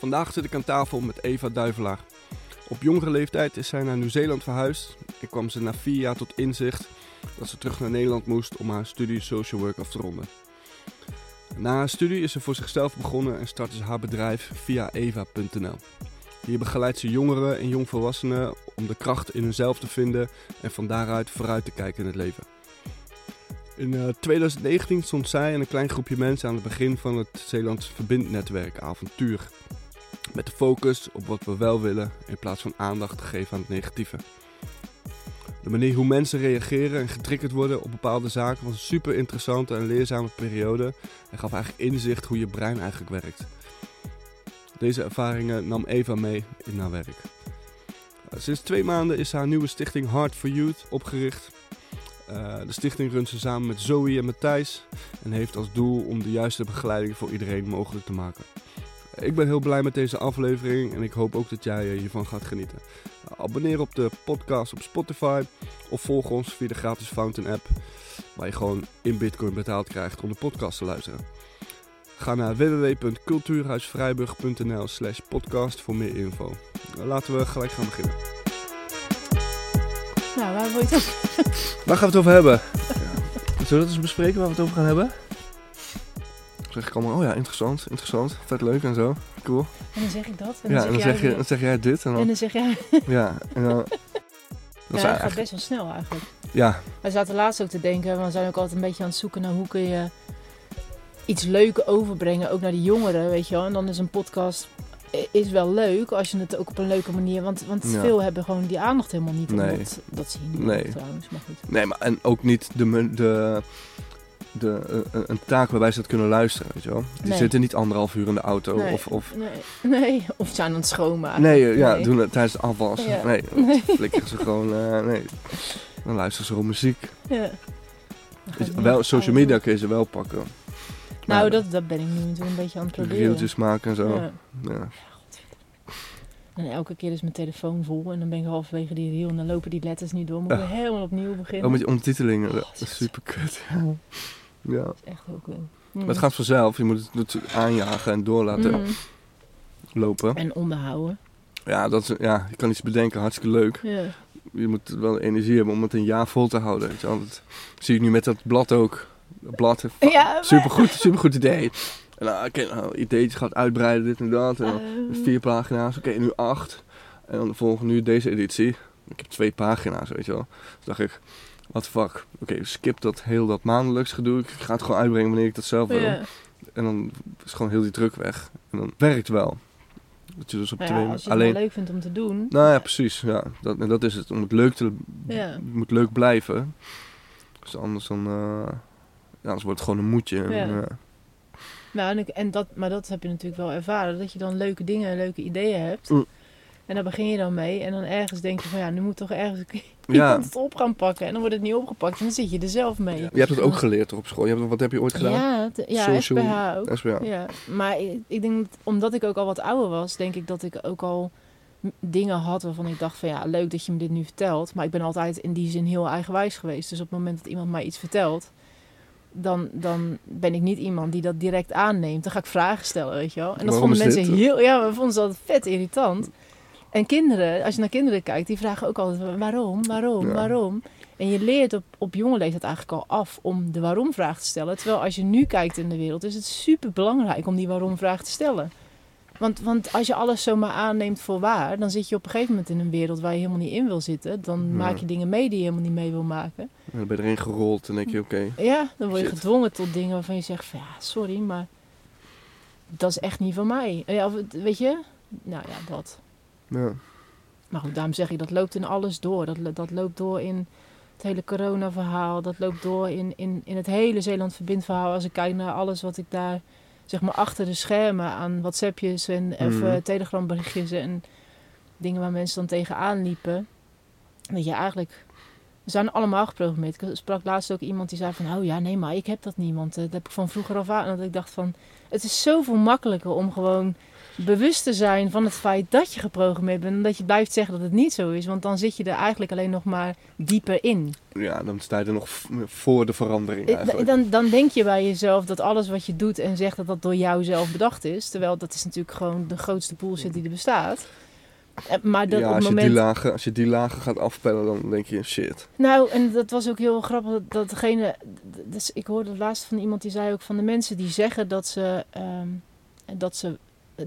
Vandaag zit ik aan tafel met Eva Duivelaar. Op jongere leeftijd is zij naar Nieuw-Zeeland verhuisd en kwam ze na vier jaar tot inzicht dat ze terug naar Nederland moest om haar studie social work af te ronden. Na haar studie is ze voor zichzelf begonnen en startte ze haar bedrijf via eva.nl. Hier begeleidt ze jongeren en jongvolwassenen om de kracht in hunzelf te vinden en van daaruit vooruit te kijken in het leven. In uh, 2019 stond zij en een klein groepje mensen aan het begin van het Zeelands Verbindnetwerk Avontuur. Met de focus op wat we wel willen in plaats van aandacht te geven aan het negatieve. De manier hoe mensen reageren en getriggerd worden op bepaalde zaken was een super interessante en leerzame periode en gaf eigenlijk inzicht hoe je brein eigenlijk werkt. Deze ervaringen nam Eva mee in haar werk. Sinds twee maanden is haar nieuwe stichting Heart for Youth opgericht. Uh, de stichting runt ze samen met Zoe en Matthijs en heeft als doel om de juiste begeleiding voor iedereen mogelijk te maken. Ik ben heel blij met deze aflevering en ik hoop ook dat jij hiervan gaat genieten. Abonneer op de podcast op Spotify of volg ons via de gratis Fountain app, waar je gewoon in Bitcoin betaald krijgt om de podcast te luisteren. Ga naar www.cultuurhuisvrijburg.nl slash podcast voor meer info. Laten we gelijk gaan beginnen. Nou, waar wil je het Waar gaan we het over hebben? Zullen we dat eens bespreken waar we het over gaan hebben? Dan zeg ik allemaal, oh ja, interessant, interessant, vet leuk en zo, cool. En dan zeg ik dat. En ja, dan en dan zeg, je, dan zeg jij dit en En dan, dan zeg jij... ja, en dan... Dat is Ja, dat gaat best wel snel eigenlijk. ja, We zaten laatst ook te denken, we zijn ook altijd een beetje aan het zoeken naar hoe kun je iets leuks overbrengen, ook naar de jongeren, weet je wel. En dan is een podcast is wel leuk als je het ook op een leuke manier, want, want Ja. veel hebben gewoon die aandacht helemaal niet. Nee. Dat, dat zie je nu Nee. trouwens, maar goed. nee, maar en ook niet de, de, de, eh, een taak waarbij ze dat kunnen luisteren, weet je wel. Die Nee. zitten niet anderhalf uur in de auto Nee. of, of Nee, nee, of ze zijn aan het schoonmaken. Nee, eh, ja, doen het tijdens het afwas. Ja. Nee, flikkeren ze gewoon, eh, nee. Dan luisteren ze gewoon muziek. Ja. Dus wel, social media kun je ze wel pakken. Nou, dat, dat ben ik nu natuurlijk een beetje aan het proberen. Reeltjes maken en zo. Ja. Ja. En elke keer is mijn telefoon vol en dan ben ik halverwege die reel en dan lopen die letters niet door. Moet ik Ja. helemaal opnieuw beginnen. Ook met die ondertitelingen, Oh, dat is super kut. Ja. Dat is echt ook wel. Maar het gaat vanzelf, je moet het natuurlijk aanjagen en door laten Mm. lopen. En onderhouden. Ja, dat is, ja, je kan iets bedenken, hartstikke leuk. Ja. Je moet wel energie hebben om het een jaar vol te houden. Weet je wel. Dat zie ik nu met dat blad ook. Dat blad, Ja, supergoed, supergoed idee. En dan, oké, nou, ideetje gaat uitbreiden, dit en dat. En dan Ehm, vier pagina's, oké, nu acht. En dan de volgende nu deze editie. Ik heb twee pagina's, weet je wel. Dus dacht ik, wat fuck. Oké, skip dat heel dat maandelijks gedoe. Ik ga het gewoon uitbrengen wanneer ik dat zelf wil. En dan is gewoon heel die druk weg. En dan werkt wel. Dat je dus op Nou twee... als je het alleen... leuk vindt om te doen. Nou ja, precies. Ja, dat, en dat is het. Om het leuk te... Moet leuk blijven. Dus anders dan... eh, ja, anders wordt het gewoon een moedje. En, Ja. eh, Nou, en, ik- en dat, maar dat heb je natuurlijk wel ervaren. Dat je dan leuke dingen, leuke ideeën hebt. Mm. En daar begin je dan mee. En dan ergens denk je van ja, nu moet toch ergens Ja. iemand het op gaan pakken. En dan wordt het niet opgepakt. En dan zit je er zelf mee. je hebt het ook geleerd toch op school? Je hebt, wat heb je ooit gedaan? Ja, het- ja Social- SPH ook. SPH. Ja, maar ik, ik denk, dat- omdat ik ook al wat ouder was, denk ik dat ik ook al dingen had waarvan ik dacht van ja, leuk dat je me dit nu vertelt. Maar ik ben altijd in die zin heel eigenwijs geweest. Dus op het moment dat iemand mij iets vertelt, dan, dan ben ik niet iemand die dat direct aanneemt. Dan ga ik vragen stellen, weet je wel. En dat Waarom vonden mensen dit? heel, ja, we vonden ze altijd vet irritant. En kinderen, als je naar kinderen kijkt, die vragen ook altijd waarom, waarom, Ja. waarom. En je leert op, op jonge leeftijd eigenlijk al af om de waarom-vraag te stellen. Terwijl als je nu kijkt in de wereld, is het super belangrijk om die waarom-vraag te stellen. Want, want als je alles zomaar aanneemt voor waar, dan zit je op een gegeven moment in een wereld waar je helemaal niet in wil zitten. Dan Ja. maak je dingen mee die je helemaal niet mee wil maken. En dan ben je erin gerold en denk je, oké. Ja, dan word je Shit. gedwongen tot dingen waarvan je zegt van ja, sorry, maar dat is echt niet van mij. Ja, weet je? Nou ja, dat. Ja. Maar goed, daarom zeg ik, dat loopt in alles door. Dat, dat loopt door in het hele corona-verhaal. Dat loopt door in, in, in het hele Zeeland Verbind-verhaal. Als ik kijk naar alles wat ik daar, zeg maar, achter de schermen aan WhatsAppjes en even Mhm. Telegram-berichtjes en dingen waar mensen dan tegenaan liepen. Weet je, eigenlijk, we zijn allemaal geprogrammeerd. Ik sprak laatst ook iemand die zei van, oh ja, nee, maar ik heb dat niet. Want eh, dat heb ik van vroeger af aan. En dat ik dacht van, het is zoveel makkelijker om gewoon bewust te zijn van het feit dat je geprogrammeerd bent. En dat je blijft zeggen dat het niet zo is. Want dan zit je er eigenlijk alleen nog maar dieper in. Ja, dan sta je er nog voor de verandering Eh, eigenlijk. Dan, dan denk je bij jezelf dat alles wat je doet en zegt dat dat door jou zelf bedacht is. Terwijl dat is natuurlijk gewoon de grootste bullshit die er bestaat. Eh, Maar dat ja, op als, het je moment... die lagen, als je die lagen gaat afpellen, dan denk je shit. Nou, en dat was ook heel grappig dat- degene... Dus ik hoorde laatst van iemand die zei ook van de mensen die zeggen dat ze... ehm, dat ze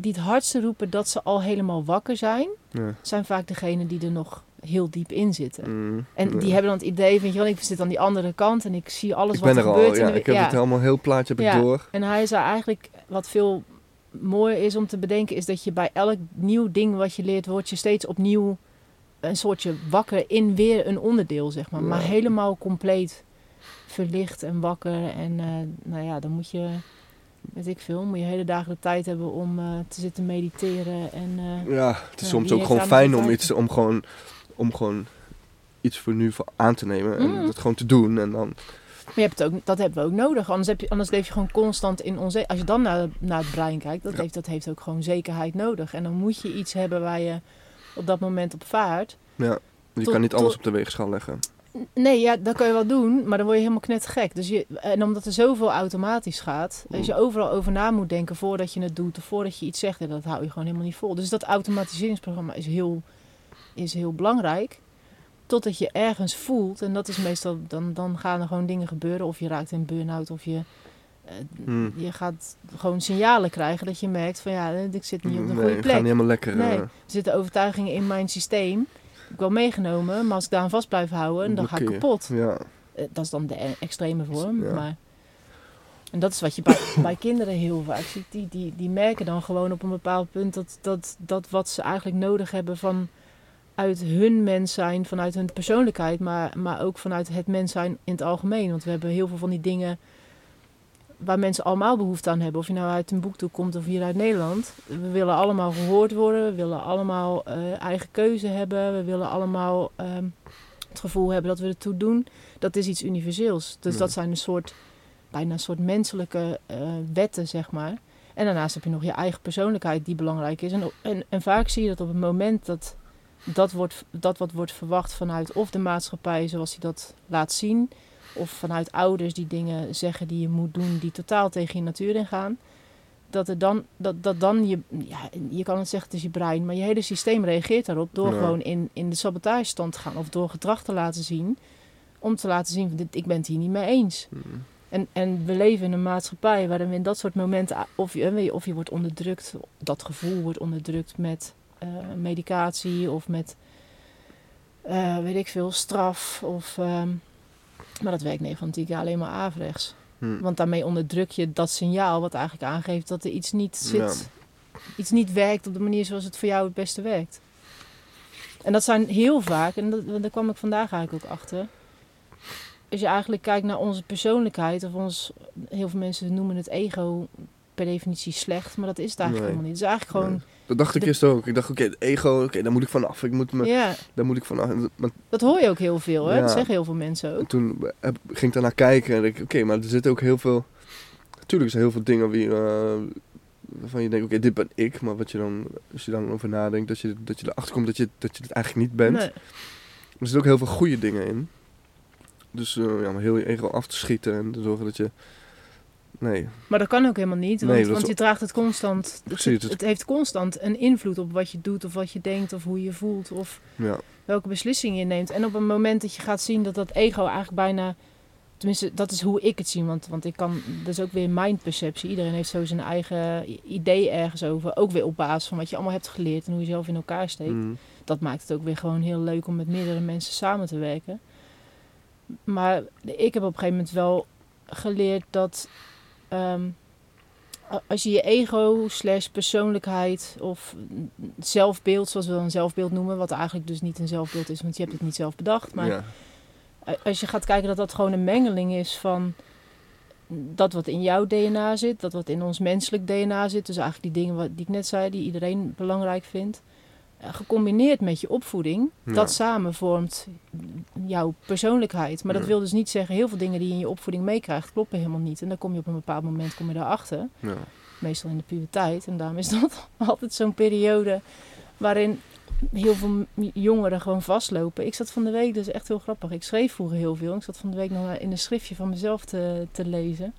die het hardste roepen dat ze al helemaal wakker zijn... Ja. zijn vaak degenen die er nog heel diep in zitten. Mm, En ja. die hebben dan het idee, je wel, ik zit aan die andere kant en ik zie alles ik wat ben er er gebeurt. al, ja. de- Ik heb het helemaal heel plaatje heb ik door. En hij zei eigenlijk, wat veel mooier is om te bedenken, is dat je bij elk nieuw ding wat je leert, word je steeds opnieuw een soortje wakker in weer een onderdeel, zeg maar. Maar helemaal compleet verlicht en wakker. En eh, nou ja, dan moet je, weet ik veel, moet je hele dagen de tijd hebben om eh, te zitten mediteren. En, eh, Ja, het is Ja, soms ook gewoon fijn om iets, om gewoon, om gewoon iets voor nu aan te nemen en Mm. dat gewoon te doen. En dan, Maar je hebt het ook, dat hebben we ook nodig. Anders, heb je, anders leef je gewoon constant in onze. Als je dan naar, naar het brein kijkt, dat, Ja. heeft, dat heeft ook gewoon zekerheid nodig. En dan moet je iets hebben waar je op dat moment op vaart. ja, je Tot- kan niet alles tot- op de weegschaal leggen. Nee, ja, dat kan je wel doen, maar dan word je helemaal knettergek. Dus je, en omdat er zoveel automatisch gaat, als je overal over na moet denken voordat je het doet of voordat je iets zegt, ja, dat hou je gewoon helemaal niet vol. Dus dat automatiseringsprogramma is heel, is heel belangrijk. Totdat je ergens voelt, en dat is meestal, dan, dan gaan er gewoon dingen gebeuren. Of je raakt in burn-out, of je, eh, Hmm. je gaat gewoon signalen krijgen dat je merkt van ja, ik zit niet op de nee, goede we gaan plek. niet helemaal lekker. Nee, eh, er zitten overtuigingen in mijn systeem. Ik wel meegenomen, maar als ik daar aan vast blijf houden, dan ga ik kapot. Ja, Eh, Dat is dan de e- extreme vorm. Ja. Maar, en dat is wat je bij, bij kinderen heel vaak ziet. Die, die, die merken dan gewoon op een bepaald punt dat, dat, dat wat ze eigenlijk nodig hebben van uit hun mens zijn, vanuit hun persoonlijkheid, maar, maar ook vanuit het mens zijn in het algemeen. Want we hebben heel veel van die dingen waar mensen allemaal behoefte aan hebben. Of je nou uit een boek toe komt of hier uit Nederland. We willen allemaal gehoord worden. We willen allemaal eh, eigen keuze hebben. We willen allemaal ehm, het gevoel hebben dat we er toe doen. Dat is iets universeels. Dus Ja. dat zijn een soort, bijna een soort menselijke eh, wetten, zeg maar. En daarnaast heb je nog je eigen persoonlijkheid die belangrijk is. En, en, en vaak zie je dat op het moment dat dat, wordt, dat wat wordt verwacht vanuit of de maatschappij zoals die dat laat zien, of vanuit ouders die dingen zeggen die je moet doen die totaal tegen je natuur ingaan, dat, er dan, dat, dat dan je, ja, je kan het zeggen het is je brein, maar je hele systeem reageert daarop door Ja. gewoon in, in de sabotagestand te gaan of door gedrag te laten zien, om te laten zien, van, dit, ik ben het hier niet mee eens. mm, En, en we leven in een maatschappij waarin we in dat soort momenten, of je, of je wordt onderdrukt, dat gevoel wordt onderdrukt met eh, medicatie of met, eh, weet ik veel, straf. Of, ehm, maar dat werkt 9 van 10 keer alleen maar averechts. hm. Want daarmee onderdruk je dat signaal wat eigenlijk aangeeft dat er iets niet zit, iets niet werkt op de manier zoals het voor jou het beste werkt. En dat zijn heel vaak, en dat, daar kwam ik vandaag eigenlijk ook achter. Als je eigenlijk kijkt naar onze persoonlijkheid, of ons, heel veel mensen noemen het ego per definitie slecht, maar dat is het eigenlijk Nee. helemaal niet. Het is eigenlijk gewoon, Dat dacht ik De- eerst ook. Ik dacht, oké, het ego, oké, daar moet ik vanaf. Ik moet me, ja, daar moet ik vanaf. Maar dat hoor je ook heel veel, hè? Ja. Dat zeggen heel veel mensen en ook. toen heb- ging ik daarnaar kijken en dacht ik, oké, maar er zitten ook heel veel... Natuurlijk zijn heel veel dingen wie, eh, waarvan je denkt, oké, dit ben ik. Maar wat je dan, als je dan over nadenkt, dat je, dat je erachter komt dat je, dat je het eigenlijk niet bent. Nee. Er zitten ook heel veel goede dingen in. Dus eh, ja, om heel je ego af te schieten en te zorgen dat je... Nee, Maar dat kan ook helemaal niet, want, Nee, want je draagt het constant. Het, Precies, het, heeft constant een invloed op wat je doet, of wat je denkt, of hoe je voelt, of ja. welke beslissing je neemt. En op een moment dat je gaat zien dat dat ego eigenlijk bijna... Tenminste, dat is hoe ik het zie. Want, want ik kan... Dat is ook weer mijn perceptie. Iedereen heeft zo zijn eigen idee ergens over. Ook weer op basis van wat je allemaal hebt geleerd en hoe je zelf in elkaar steekt. Mm. Dat maakt het ook weer gewoon heel leuk om met meerdere mensen samen te werken. Maar ik heb op een gegeven moment wel geleerd dat... ehm, als je je ego slash persoonlijkheid of zelfbeeld, zoals we dan zelfbeeld noemen, wat eigenlijk dus niet een zelfbeeld is, want je hebt het niet zelf bedacht, maar ja. als je gaat kijken dat dat gewoon een mengeling is van dat wat in jouw DNA zit, dat wat in ons menselijk DNA zit, dus eigenlijk die dingen wat, die ik net zei, die iedereen belangrijk vindt, gecombineerd met je opvoeding, Ja. dat samen vormt jouw persoonlijkheid. Maar dat wil dus niet zeggen, heel veel dingen die je in je opvoeding meekrijgt, kloppen helemaal niet. En dan kom je op een bepaald moment kom je daarachter. ja. meestal in de puberteit. En daarom is dat altijd zo'n periode waarin heel veel jongeren gewoon vastlopen. Ik zat van de week, dus echt heel grappig. Ik schreef vroeger heel veel. Ik zat van de week nog in een schriftje van mezelf te, te lezen.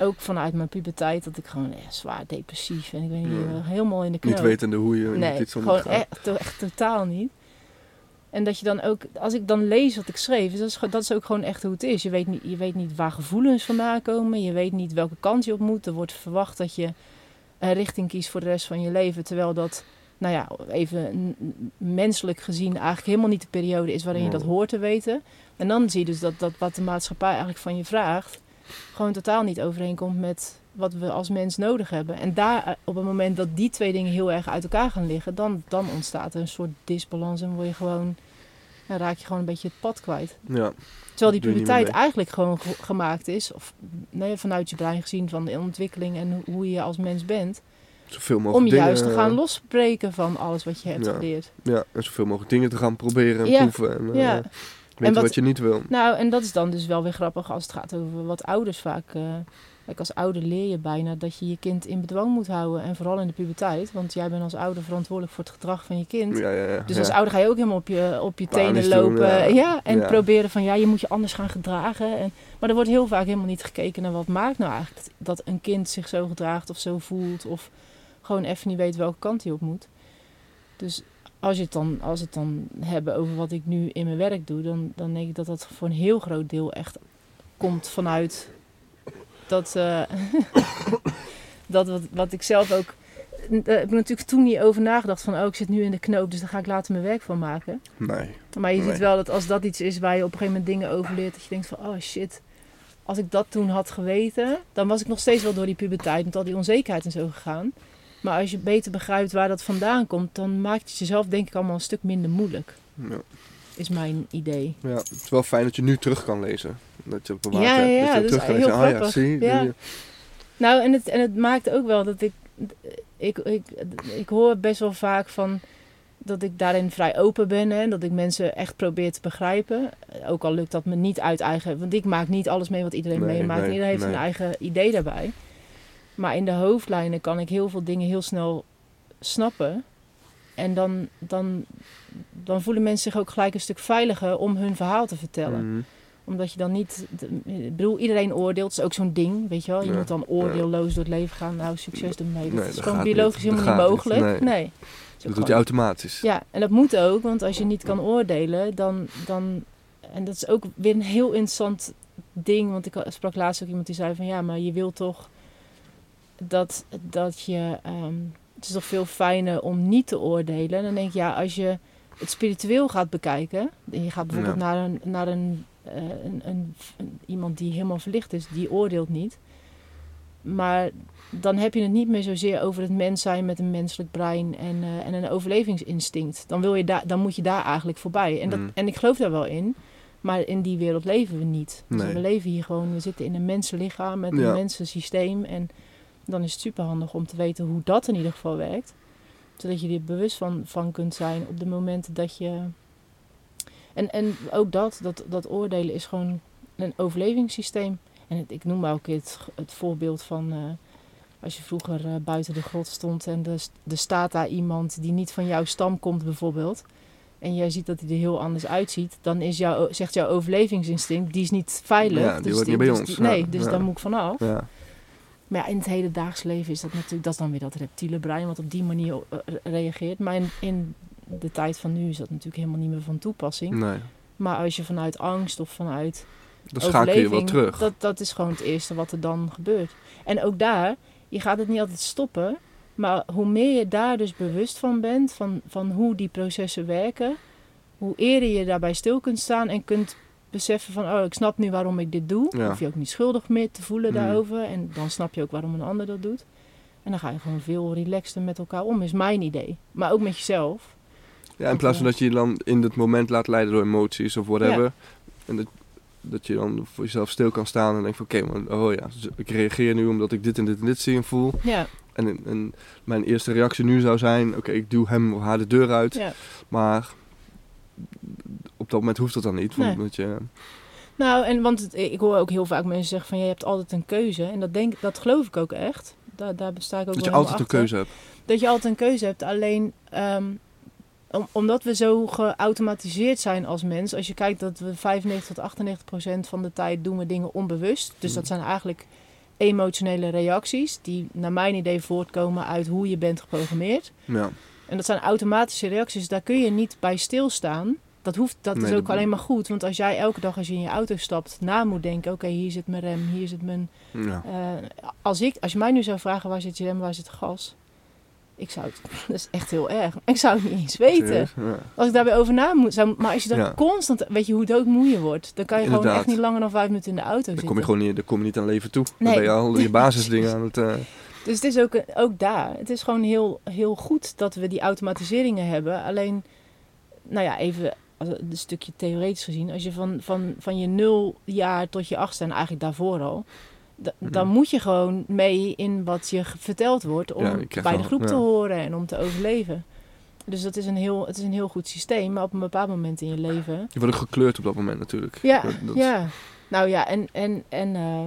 Ook vanuit mijn puberteit, dat ik gewoon zwaar depressief en ik weet niet, Ja. eh, helemaal in de knoop. Niet wetende hoe je met Nee, gewoon echt, to- echt totaal niet. En dat je dan ook, als ik dan lees wat ik schreef, dat is, dat is ook gewoon echt hoe het is. Je weet, niet, je weet niet waar gevoelens vandaan komen. Je weet niet welke kant je op moet. Er wordt verwacht dat je een richting kiest voor de rest van je leven. Terwijl dat, nou ja, even menselijk gezien eigenlijk helemaal niet de periode is waarin je dat hoort te weten. En dan zie je dus dat, dat wat de maatschappij eigenlijk van je vraagt, gewoon totaal niet overeenkomt met wat we als mens nodig hebben. En daar, eh, op het moment dat die twee dingen heel erg uit elkaar gaan liggen, dan, dan ontstaat er een soort disbalans en word je gewoon, dan raak je gewoon een beetje het pad kwijt. Ja, Terwijl die puberteit eigenlijk gewoon ge- gemaakt is, of nee, vanuit je brein gezien van de ontwikkeling en hoe- je als mens bent, zoveel mogelijk om dingen, juist te gaan eh, losbreken van alles wat je hebt Ja. geleerd. Ja, en zoveel mogelijk dingen te gaan proberen en Ja. proeven. En, eh, Ja. Weten wat- wat, je niet wil. Nou, en dat is dan dus wel weer grappig als het gaat over wat ouders vaak. eh, kijk, als ouder leer je bijna dat je je kind in bedwang moet houden. En vooral in de puberteit. Want jij bent als ouder verantwoordelijk voor het gedrag van je kind. Ja, ja, ja. Dus als ouder ga je ook helemaal op je, op je tenen Panisch lopen. ja. ja. en proberen van ja, je moet je anders gaan gedragen. En, maar er wordt heel vaak helemaal niet gekeken naar wat maakt nou eigenlijk dat een kind zich zo gedraagt of zo voelt. Of gewoon even niet weet welke kant hij op moet. Dus als, je het dan, als het dan hebben over wat ik nu in mijn werk doe, dan, dan denk ik dat dat voor een heel groot deel echt komt vanuit dat, eh, dat wat, wat ik zelf ook. eh, Ik heb natuurlijk toen niet over nagedacht van, oh, ik zit nu in de knoop, dus daar ga ik later mijn werk van maken. Nee. Maar je Nee. ziet wel dat als dat iets is waar je op een gegeven moment dingen over leert, dat je denkt van, oh shit, als ik dat toen had geweten, dan was ik nog steeds wel door die puberteit met al die onzekerheid en zo gegaan. Maar als je beter begrijpt waar dat vandaan komt, dan maakt het jezelf denk ik allemaal een stuk minder moeilijk, Ja. is mijn idee. ja, het is wel fijn dat je nu terug kan lezen. Dat je bewaard Ja, hebt. ja, dat je terug kan lezen. Ah ja, zie. Nou, en het, en het maakt ook wel dat ik, ik, ik, ik hoor best wel vaak van dat ik daarin vrij open ben en dat ik mensen echt probeer te begrijpen. Ook al lukt dat me niet uit eigen, want ik maak niet alles mee wat iedereen Nee, meemaakt. nee, iedereen heeft nee. een eigen idee daarbij. Maar in de hoofdlijnen kan ik heel veel dingen heel snel snappen. En dan, dan, dan voelen mensen zich ook gelijk een stuk veiliger om hun verhaal te vertellen Mhm. omdat je dan niet... Ik bedoel, iedereen oordeelt. Dat is ook zo'n ding, weet je wel. Je Ja, moet dan oordeelloos door het leven gaan. Nou, succes ermee. Dat Nee, is dat gewoon biologisch niet. Helemaal niet mogelijk. Nee. Dat doet je automatisch. Ja, en dat moet ook. Want als je niet kan oordelen, dan... dan en dat is ook weer een heel interessant ding. Want ik sprak laatst ook iemand die zei van... Ja, maar je wil toch dat, dat je... ehm, het is toch veel fijner om niet te oordelen. En dan denk ik, ja, als je het spiritueel gaat bekijken... En je gaat bijvoorbeeld Ja. naar, een, naar een, eh, een, een, een- iemand die helemaal verlicht is, die oordeelt niet. Maar dan heb je het niet meer zozeer over het mens zijn met een menselijk brein en, eh, en een overlevingsinstinct. Dan, wil je daar, dan moet je daar eigenlijk voorbij. En, dat, Mm. en ik geloof daar wel in. Maar in die wereld leven we niet. Dus Nee. we leven hier gewoon, we zitten in een mensenlichaam met Ja. een mensensysteem. En dan is het superhandig om te weten hoe dat in ieder geval werkt. Zodat je er bewust van, van kunt zijn op de momenten dat je... En, en ook dat, dat, dat oordelen is gewoon een overlevingssysteem. En het- ik noem maar ook het, het voorbeeld van... eh, als je vroeger eh, buiten de grot stond en er, er staat daar iemand die niet van jouw stam komt bijvoorbeeld. En jij ziet dat hij er heel anders uitziet. Dan is jouw, zegt jouw overlevingsinstinct, die is niet veilig. Ja, die dus hoort niet bij dus ons. die- nee, Ja, dus ja. daar moet ik vanaf. Ja. Maar ja, in het hedendaags leven is dat natuurlijk, dat is dan weer dat reptiele brein wat op die manier eh, reageert. Maar in, in de tijd van nu is dat natuurlijk helemaal niet meer van toepassing. Nee. Maar als je vanuit angst of vanuit Dan schakel je wel terug. Dat, dat is gewoon het eerste wat er dan gebeurt. En ook daar, je gaat het niet altijd stoppen. Maar hoe meer je daar dus bewust van bent, van, van hoe die processen werken, hoe eerder je daarbij stil kunt staan en kunt beseffen van, oh, ik snap nu waarom ik dit doe. Ja. Hoef je ook niet schuldig meer te voelen Hmm. daarover. En dan snap je ook waarom een ander dat doet. En dan ga je gewoon veel relaxter met elkaar om, is mijn idee. Maar ook met jezelf. Ja, in plaats van dat je je dan in het moment laat leiden door emoties of whatever. Ja. En dat, dat je dan voor jezelf stil kan staan en denkt van oké, maar oh ja, z- ik reageer nu omdat ik dit en dit en dit zie en voel. Ja, En, en mijn eerste reactie nu zou zijn, oké, ik duw hem of haar de deur uit. ja. Maar op dat moment hoeft dat dan niet. Want Nee. dat je, Nou, en want het- ik hoor ook heel vaak mensen zeggen van je hebt altijd een keuze. En dat, denk, dat geloof ik ook echt. Daar, daar besta ik ook Dat je altijd een keuze hebt. Dat je altijd een keuze hebt. Alleen ehm, om, omdat we zo geautomatiseerd zijn als mens. Als je kijkt dat we 95 tot 98 procent van de tijd doen we dingen onbewust. Dus dat Mm. zijn eigenlijk emotionele reacties. Die naar mijn idee voortkomen uit hoe je bent geprogrammeerd. Ja. En dat zijn automatische reacties. Daar kun je niet bij stilstaan. Dat, hoeft, dat Nee, is ook alleen maar goed. Want als jij elke dag als je in je auto stapt na moet denken... oké, hier zit mijn rem, hier zit mijn... ja. eh, als, ik, als je mij nu zou vragen waar zit je rem, waar zit gas... Ik zou het... Dat is echt heel erg. Ik zou het niet eens weten. Ja. Als ik daarbij over na moet... Zou, maar als je dan Ja. constant... Weet je hoe doodmoe je wordt? Dan kan je gewoon echt niet langer dan vijf minuten in de auto Dan zitten. kom je gewoon niet, dan kom je niet aan leven toe. Nee. Dan ben je al die basisdingen aan het... eh, Dus het is ook, ook daar. Het is gewoon heel, heel goed dat we die automatiseringen hebben. Alleen, nou ja, even een stukje theoretisch gezien. Als je van, van, van je nul jaar tot je achtste, en eigenlijk daarvoor al... Mhm. Dan moet je gewoon mee in wat je verteld wordt om Ja, bij de wel- groep te ja. horen en om te overleven. Dus dat is een heel, het is een heel goed systeem. Maar op een bepaald moment in je leven je wordt ook gekleurd op dat moment natuurlijk. ja, Dat- dat- ja. Nou ja, en, en, en eh,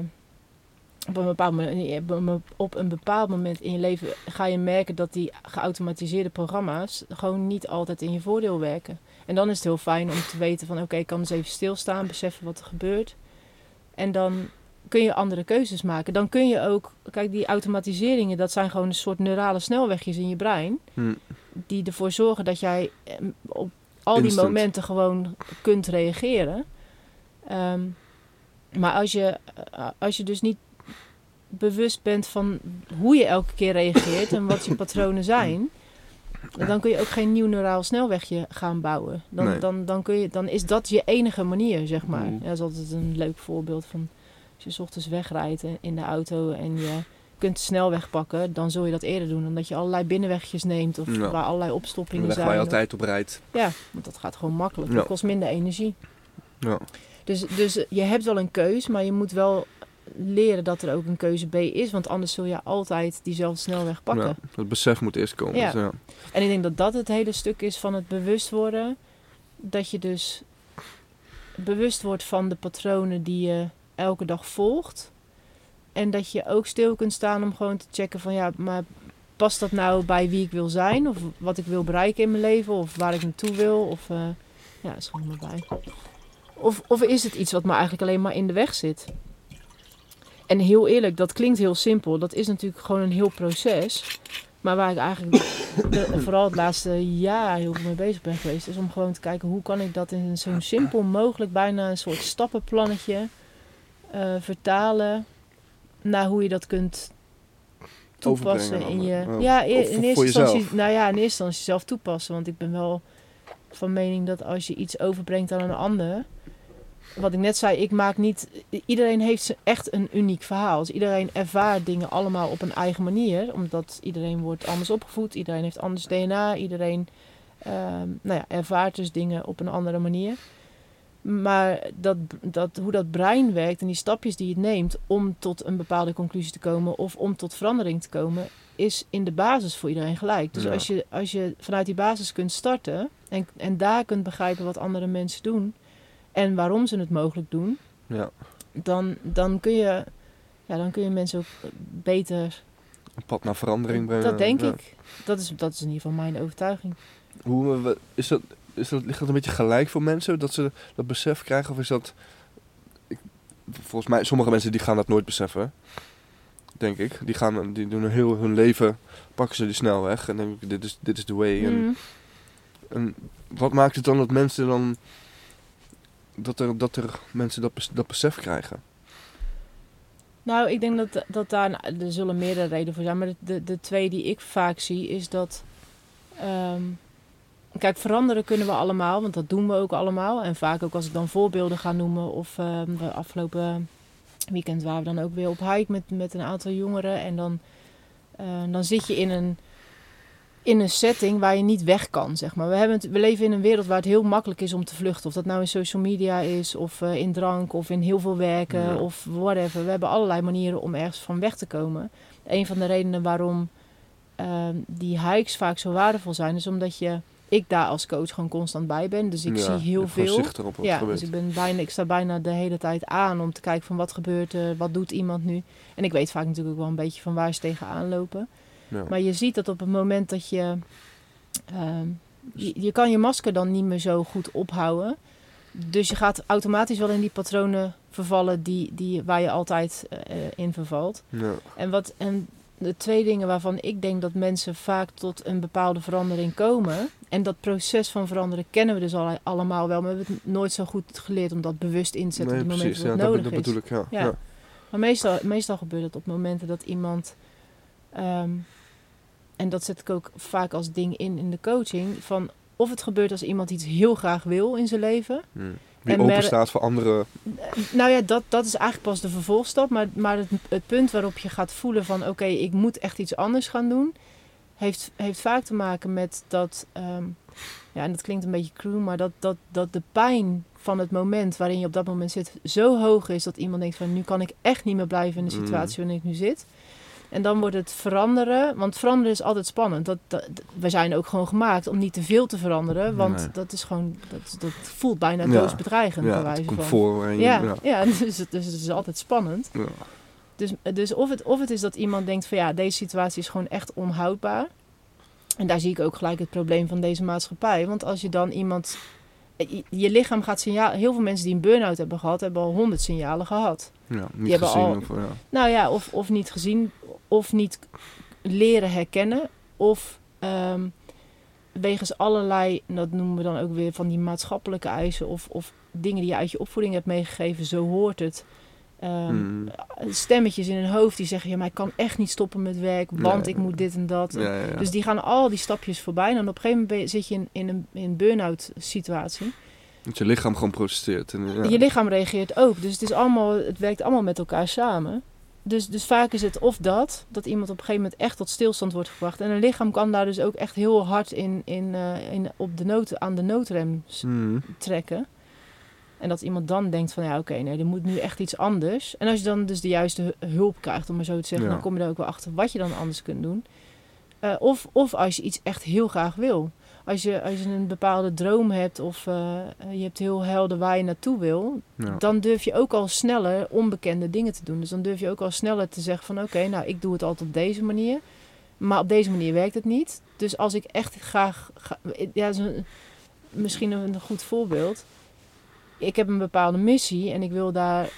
op, een bepaald moment, op een- op een bepaald moment in je leven ga je merken dat die geautomatiseerde programma's gewoon niet altijd in je voordeel werken. En dan is het heel fijn om te weten van oké, ik kan eens even stilstaan, beseffen wat er gebeurt. En dan kun je andere keuzes maken. Dan kun je ook, kijk, die automatiseringen, dat zijn gewoon een soort neurale snelwegjes in je brein Hm. die ervoor zorgen dat jij eh, op al die Instant. momenten gewoon kunt reageren. Ehm, maar als je, eh, als je dus niet bewust bent van hoe je elke keer reageert en wat je patronen zijn, dan kun je ook geen nieuw neuraal snelwegje gaan bouwen. Dan, Nee. dan, dan, kun je, dan is dat je enige manier, zeg maar. Mm. Ja, dat is altijd een leuk voorbeeld van als je 's ochtends wegrijdt in de auto en je kunt de snelweg pakken, dan zul je dat eerder doen. Omdat je allerlei binnenwegjes neemt of Ja. waar allerlei opstoppingen zijn. waar je altijd op rijdt. ja, want dat gaat gewoon makkelijk. Ja. Dat kost minder energie. Ja. Dus, dus je hebt wel een keus, maar je moet wel leren dat er ook een keuze B is. Want anders zul je altijd diezelfde snelweg pakken. Ja, dat besef moet eerst komen. Ja. Dus, ja. En ik denk dat dat het hele stuk is van het bewust worden. Dat je dus bewust wordt van de patronen die je elke dag volgt. En dat je ook stil kunt staan om gewoon te checken van ja, maar past dat nou bij wie ik wil zijn? Of wat ik wil bereiken in mijn leven? Of waar ik naartoe wil? Of eh, ja, is gewoon maar bij. Of, of is het iets wat me eigenlijk alleen maar in de weg zit? En heel eerlijk, dat klinkt heel simpel. Dat is natuurlijk gewoon een heel proces. Maar waar ik eigenlijk de- vooral het laatste jaar heel veel mee bezig ben geweest, is om gewoon te kijken hoe kan ik dat in zo'n simpel mogelijk, bijna een soort stappenplannetje eh, vertalen naar hoe je dat kunt toepassen in je. oh. Ja, in, Of in eerste instantie. Nou ja, in eerste instantie zelf toepassen. Want ik ben wel van mening dat als je iets overbrengt aan een ander. Wat ik net zei, ik maak niet. Iedereen heeft echt een uniek verhaal. Dus iedereen ervaart dingen allemaal op een eigen manier. Omdat iedereen wordt anders opgevoed. Iedereen heeft anders DNA. Iedereen ehm, nou ja, ervaart dus dingen op een andere manier. Maar dat, dat, hoe dat brein werkt en die stapjes die het neemt om tot een bepaalde conclusie te komen of om tot verandering te komen, is in de basis voor iedereen gelijk. Dus Ja. als, je, als je vanuit die basis kunt starten en, en daar kunt begrijpen wat andere mensen doen en waarom ze het mogelijk doen, ja, dan, dan, kun, je, ja, dan kun je mensen ook beter. een pad naar verandering brengen. Dat denk Ja. ik. Dat is, dat is in ieder geval mijn overtuiging. Hoe, is dat, is dat, ligt dat een beetje gelijk voor mensen? Dat ze dat besef krijgen? Of is dat... Ik, volgens mij, sommige mensen die gaan dat nooit beseffen. Denk ik. Die, gaan, die doen heel hun leven, pakken ze die snelweg. En denken, dit is, dit is the way. En, Mm. en wat maakt het dan dat mensen dan... Dat er, dat er mensen dat, dat besef krijgen? Nou, ik denk dat, dat daar, er zullen meerdere redenen voor zijn, maar de, de, de twee die ik vaak zie is dat, ehm, kijk, veranderen kunnen we allemaal, want dat doen we ook allemaal. En vaak ook als ik dan voorbeelden ga noemen of ehm, de afgelopen weekend waren we dan ook weer op hike met, met een aantal jongeren en dan, eh, dan zit je in een, in een setting waar je niet weg kan, zeg maar. We, hebben het, we leven in een wereld waar het heel makkelijk is om te vluchten. Of dat nou in social media is, of eh, in drank, of in heel veel werken, Ja. of whatever. We hebben allerlei manieren om ergens van weg te komen. Een van de redenen waarom ehm, die hikes vaak zo waardevol zijn, is omdat je ik daar als coach gewoon constant bij ben. Dus ik Ja, zie heel veel. zicht erop wat Ja, gebeurt. dus ik, ben bijna, ik sta bijna de hele tijd aan om te kijken van wat gebeurt er, wat doet iemand nu. En ik weet vaak natuurlijk ook wel een beetje van waar ze tegenaan lopen. Ja. Maar je ziet dat op het moment dat je, ehm, je... Je kan je masker dan niet meer zo goed ophouden. Dus je gaat automatisch wel in die patronen vervallen die, die, waar je altijd eh, in vervalt. Ja. En, wat, en de twee dingen waarvan ik denk dat mensen vaak tot een bepaalde verandering komen. En dat proces van veranderen kennen we dus al, allemaal wel. Maar we hebben het nooit zo goed geleerd om dat bewust in te zetten Nee, op het moment precies. dat Ja, het dat, nodig dat is. bedoel ik, ja. Ja. ja. Maar meestal, meestal gebeurt het op momenten dat iemand. ehm, en dat zet ik ook vaak als ding in in de coaching. Van of het gebeurt als iemand iets heel graag wil in zijn leven. Hmm. Wie En open staat voor andere... Nou ja, dat, dat is eigenlijk pas de vervolgstap. Maar, maar het, het punt waarop je gaat voelen van... oké, ik moet echt iets anders gaan doen... heeft, heeft vaak te maken met dat... ehm, ja, en dat klinkt een beetje cruel... maar dat, dat, dat de pijn van het moment waarin je op dat moment zit... zo hoog is dat iemand denkt van... nu kan ik echt niet meer blijven in de Mm. situatie waarin ik nu zit... En dan wordt het veranderen, want veranderen is altijd spannend. Dat, dat, we zijn ook gewoon gemaakt om niet te veel te veranderen, want Nee. dat is gewoon, dat, dat voelt bijna Ja. doodsbedreigend. bij Ja, van. comfort. Ja, Ja. ja. dus, het, dus het is altijd spannend. Ja. Dus, dus of, het, of het is dat iemand denkt van ja, deze situatie is gewoon echt onhoudbaar. En daar zie ik ook gelijk het probleem van deze maatschappij. Want als je dan iemand... Je, je lichaam gaat signalen... Heel veel mensen die een burn-out hebben gehad, hebben al honderd signalen gehad. Ja, niet hebben gezien. al- Of, ja. Nou ja, of, of niet gezien, of niet leren herkennen. Of ehm, wegens allerlei, dat noemen we dan ook weer van die maatschappelijke eisen... Of, of dingen die je uit je opvoeding hebt meegegeven, zo hoort het... Ehm, Hmm. stemmetjes in hun hoofd die zeggen: ja, maar ik kan echt niet stoppen met werk, want Nee. ik moet dit en dat. Ja, ja, ja. Dus die gaan al die stapjes voorbij. En op een gegeven moment zit je in, in een, in een burn-out situatie. Dat je lichaam gewoon protesteert. En, ja. Je lichaam reageert ook. Dus het, is allemaal, het werkt allemaal met elkaar samen. Dus, dus vaak is het of dat, dat iemand op een gegeven moment echt tot stilstand wordt gebracht. En een lichaam kan daar dus ook echt heel hard in, in, eh, in, op de nood, aan de noodrem Hmm. trekken. En dat iemand dan denkt van ja, oké, nee, er moet nu echt iets anders. En als je dan dus de juiste hu- hulp krijgt, om maar zo te zeggen, Ja. dan kom je er ook wel achter wat je dan anders kunt doen. Eh, of, of als je iets echt heel graag wil. Als je, als je een bepaalde droom hebt of eh, je hebt heel helder waar je naartoe wil, Ja. dan durf je ook al sneller onbekende dingen te doen. Dus dan durf je ook al sneller te zeggen van oké, nou ik doe het altijd op deze manier. Maar op deze manier werkt het niet. Dus als ik echt graag... ga- ja, is een- misschien een goed voorbeeld. Ik heb een bepaalde missie en ik wil daar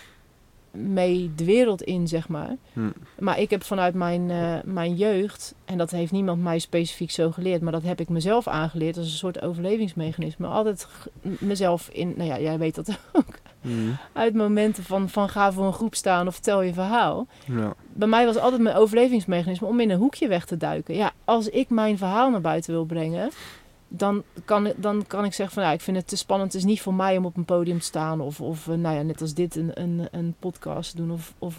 mee de wereld in, zeg maar. Hmm. Maar ik heb vanuit mijn, eh, mijn jeugd, en dat heeft niemand mij specifiek zo geleerd, maar dat heb ik mezelf aangeleerd als een soort overlevingsmechanisme. Altijd mezelf in, nou ja, jij weet dat ook, Hmm. uit momenten van, van ga voor een groep staan of vertel je verhaal. Ja. Bij mij was altijd mijn overlevingsmechanisme om in een hoekje weg te duiken. Ja, als ik mijn verhaal naar buiten wil brengen, dan kan, dan kan ik zeggen van ja, ik vind het te spannend. Het is niet voor mij om op een podium te staan of, of eh, nou ja, net als dit een, een, een podcast te doen of, of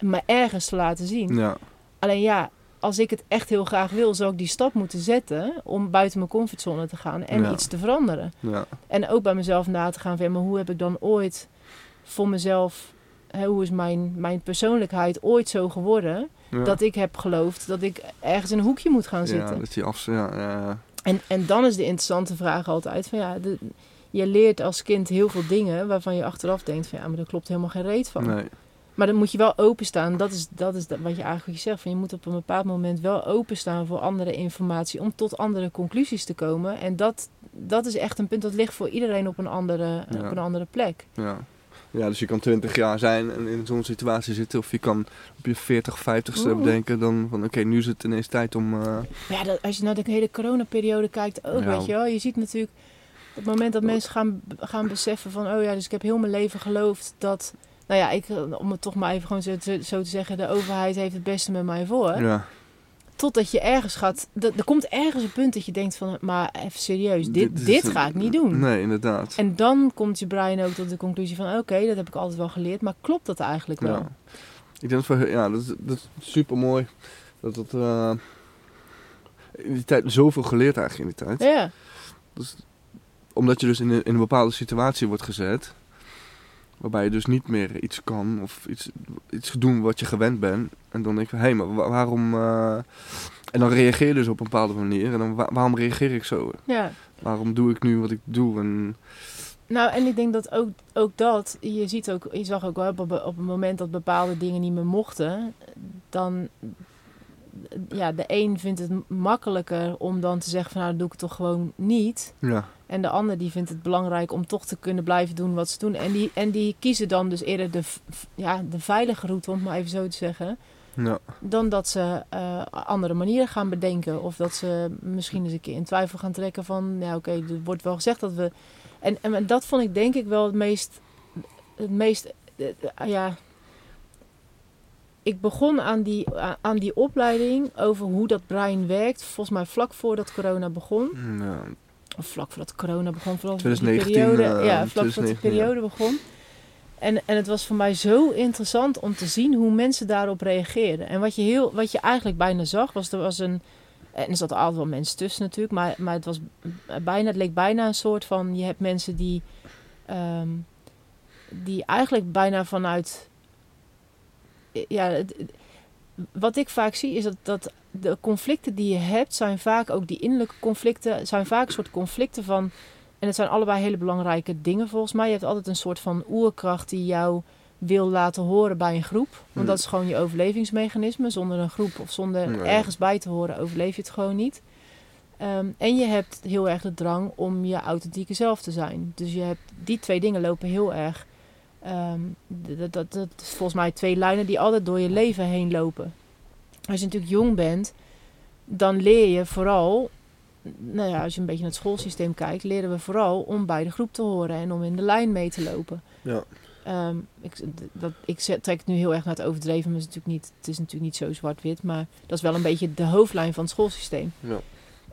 me ergens te laten zien. Ja. Alleen ja, als ik het echt heel graag wil, zou ik die stap moeten zetten om buiten mijn comfortzone te gaan en Ja. iets te veranderen. Ja. En ook bij mezelf na te gaan van, ja, maar hoe heb ik dan ooit voor mezelf, hè, hoe is mijn, mijn persoonlijkheid ooit zo geworden, Ja. dat ik heb geloofd dat ik ergens in een hoekje moet gaan Ja, zitten. dat je af... Ja, ja. En, en dan is de interessante vraag altijd van, ja, de- je leert als kind heel veel dingen waarvan je achteraf denkt van, ja, maar daar klopt helemaal geen reet van. Nee. Maar dan moet je wel openstaan. Dat is, dat is wat je eigenlijk wat je zegt. Van je moet op een bepaald moment wel openstaan voor andere informatie. Om tot andere conclusies te komen. En dat, dat is echt een punt dat ligt voor iedereen op een andere, Ja. op een andere plek. Ja. Ja, dus je kan 20 jaar zijn en in zo'n situatie zitten. Of je kan op je 40, 50ste Oeh. bedenken dan van oké, nu is het ineens tijd om... Maar ja, dat, als je naar de hele coronaperiode kijkt ook, Ja. weet je wel. Je ziet natuurlijk op het moment dat mensen gaan, gaan beseffen van... Oh ja, dus ik heb heel mijn leven geloofd dat... Nou ja, ik, om het toch maar even gewoon zo, zo te zeggen... De overheid heeft het beste met mij voor. ja. Totdat je ergens gaat... dat- Er komt ergens een punt dat je denkt van... Maar even serieus, dit, dit ga ik niet doen. Nee, inderdaad. En dan komt je brein ook tot de conclusie van... Oké, dat heb ik altijd wel geleerd. Maar klopt dat eigenlijk wel? Ja. Ik denk dat, ja, dat, is- dat is super mooi. Dat het eh, in die tijd zoveel geleerd eigenlijk in die tijd. Ja, omdat je dus in een, in een bepaalde situatie wordt gezet. Waarbij je dus niet meer iets kan of iets, iets doen wat je gewend bent. En dan denk je, hé, hey, maar waarom... Uh... En dan reageer je dus op een bepaalde manier. En dan waarom reageer ik zo? Ja. Waarom doe ik nu wat ik doe? En... Nou, en ik denk dat ook, ook dat, je ziet ook, je zag ook wel op, op het moment dat bepaalde dingen niet meer mochten, dan, ja, de een vindt het makkelijker om dan te zeggen van nou, doe ik het toch gewoon niet. Ja. En de ander die vindt het belangrijk om toch te kunnen blijven doen wat ze doen. En die, en die kiezen dan dus eerder de, ja, de veilige route, om het maar even zo te zeggen. Ja. Dan dat ze uh, andere manieren gaan bedenken. Of dat ze misschien eens een keer in twijfel gaan trekken van... Ja, oké, er wordt wel gezegd dat we... En, en dat vond ik denk ik wel het meest... Het meest uh, ja, ik begon aan die, aan die opleiding over hoe dat brein werkt. Volgens mij vlak voordat corona begon. Ja. Of vlak voordat corona begon. Vooral 2019, die periode. Uh, ja, vlak voordat de periode begon. En, en het was voor mij zo interessant om te zien hoe mensen daarop reageerden. En wat je, heel, wat je eigenlijk bijna zag, was er was een. En er zaten altijd wel mensen tussen natuurlijk, maar, maar het was bijna, het leek bijna een soort van. Je hebt mensen die. Um, die eigenlijk bijna vanuit. Ja, het, wat ik vaak zie is dat, dat de conflicten die je hebt, zijn vaak ook die innerlijke conflicten, zijn vaak een soort conflicten van en het zijn allebei hele belangrijke dingen volgens mij. Je hebt altijd een soort van oerkracht die jou wil laten horen bij een groep. Want Hmm. dat is gewoon je overlevingsmechanisme. Zonder een groep of zonder Nee. ergens bij te horen overleef je het gewoon niet. Ehm, en je hebt heel erg de drang om je authentieke zelf te zijn. Dus je hebt, die twee dingen lopen heel erg. dat, dat, dat is volgens mij twee lijnen die altijd door je leven heen lopen. Als je natuurlijk jong bent, dan leer je vooral nou ja, als je een beetje naar het schoolsysteem kijkt, leren we vooral om bij de groep te horen en om in de lijn mee te lopen. Ja. Ehm, ik, dat, ik trek het nu heel erg naar het overdreven, maar het is natuurlijk niet, het is natuurlijk niet zo zwart-wit, maar dat is wel een beetje de hoofdlijn van het schoolsysteem. Ja.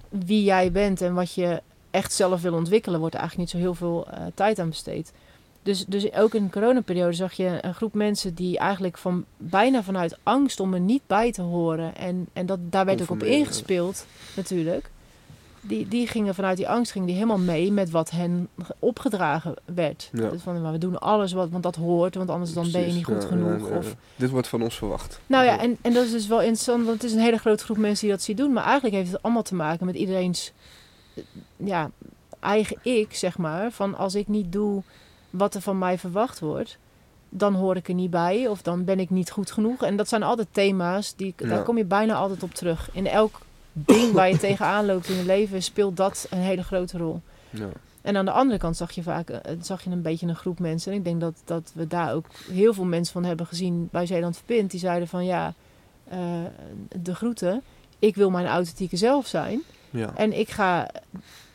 Wie jij bent en wat je echt zelf wil ontwikkelen, wordt er eigenlijk niet zo heel veel eh, tijd aan besteed. Dus, dus ook in de coronaperiode zag je een groep mensen die eigenlijk van, bijna vanuit angst om er niet bij te horen. En, en dat, daar werd ook op ingespeeld natuurlijk. Die, die gingen vanuit die angst gingen die helemaal mee met wat hen opgedragen werd. Ja. Dus van, maar we doen alles wat, want dat hoort, want anders dan ben je niet goed ja, genoeg. ja. Of, Dit wordt van ons verwacht. nou ja, en, en dat is dus wel interessant, want het is een hele grote groep mensen die dat zien doen. Maar eigenlijk heeft het allemaal te maken met iedereen's eh, ja, eigen ik, zeg maar. Van als ik niet doe wat er van mij verwacht wordt, dan hoor ik er niet bij of dan ben ik niet goed genoeg. En dat zijn altijd thema's, die, Ja. daar kom je bijna altijd op terug. In elk ding waar je tegenaan loopt in je leven speelt dat een hele grote rol. Ja. En aan de andere kant zag je vaak eh, zag je een beetje een groep mensen. En ik denk dat, dat we daar ook heel veel mensen van hebben gezien bij Zeeland Verpint. Die zeiden van ja, eh, de groeten. Ik wil mijn authentieke zelf zijn. Ja. En ik ga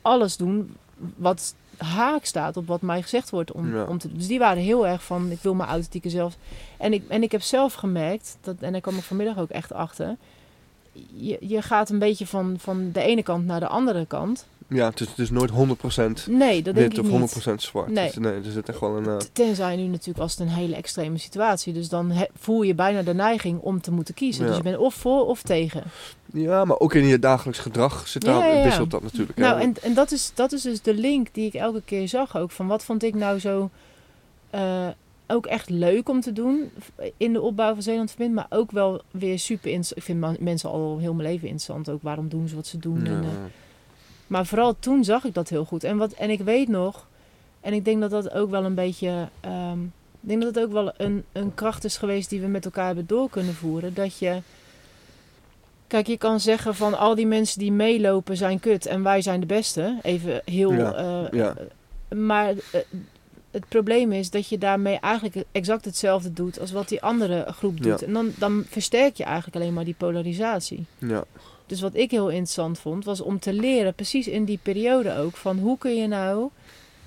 alles doen wat haak staat op wat mij gezegd wordt om, Ja. om te doen. Dus die waren heel erg van ik wil mijn authentieke zelf. En ik, en ik heb zelf gemerkt, dat, en daar kwam ik vanmiddag ook echt achter. Je, je gaat een beetje van, van de ene kant naar de andere kant. Ja, het is, het is nooit 100% Nee, dat denk wit of niet. 100% zwart. Nee. Dus, nee, er zit echt wel een... eh, Tenzij nu natuurlijk als het een hele extreme situatie. Dus dan he- voel je bijna de neiging om te moeten kiezen. Ja. Dus je bent of voor of tegen. ja, maar ook in je dagelijks gedrag zit daar, Ja, ja, wisselt dat natuurlijk. Nou, en, en dat, is, dat is dus de link die ik elke keer zag ook. Van wat vond ik nou zo eh, ook echt leuk om te doen in de opbouw van Zeeland Verbind. Maar ook wel weer super interessant. Ik vind mensen al heel mijn leven interessant. Ook waarom doen ze wat ze doen. Ja. En, eh, maar vooral toen zag ik dat heel goed. En, wat, en ik weet nog, en ik denk dat dat ook wel een beetje. ehm, ik denk dat het ook wel een, een kracht is geweest die we met elkaar hebben door kunnen voeren. Dat je. Kijk, je kan zeggen van al die mensen die meelopen zijn kut en wij zijn de beste. Even heel. Ja, eh, ja. Maar eh, het probleem is dat je daarmee eigenlijk exact hetzelfde doet als wat die andere groep doet. Ja. En dan, dan versterk je eigenlijk alleen maar die polarisatie. ja. Dus wat ik heel interessant vond, was om te leren, precies in die periode ook, van hoe kun je nou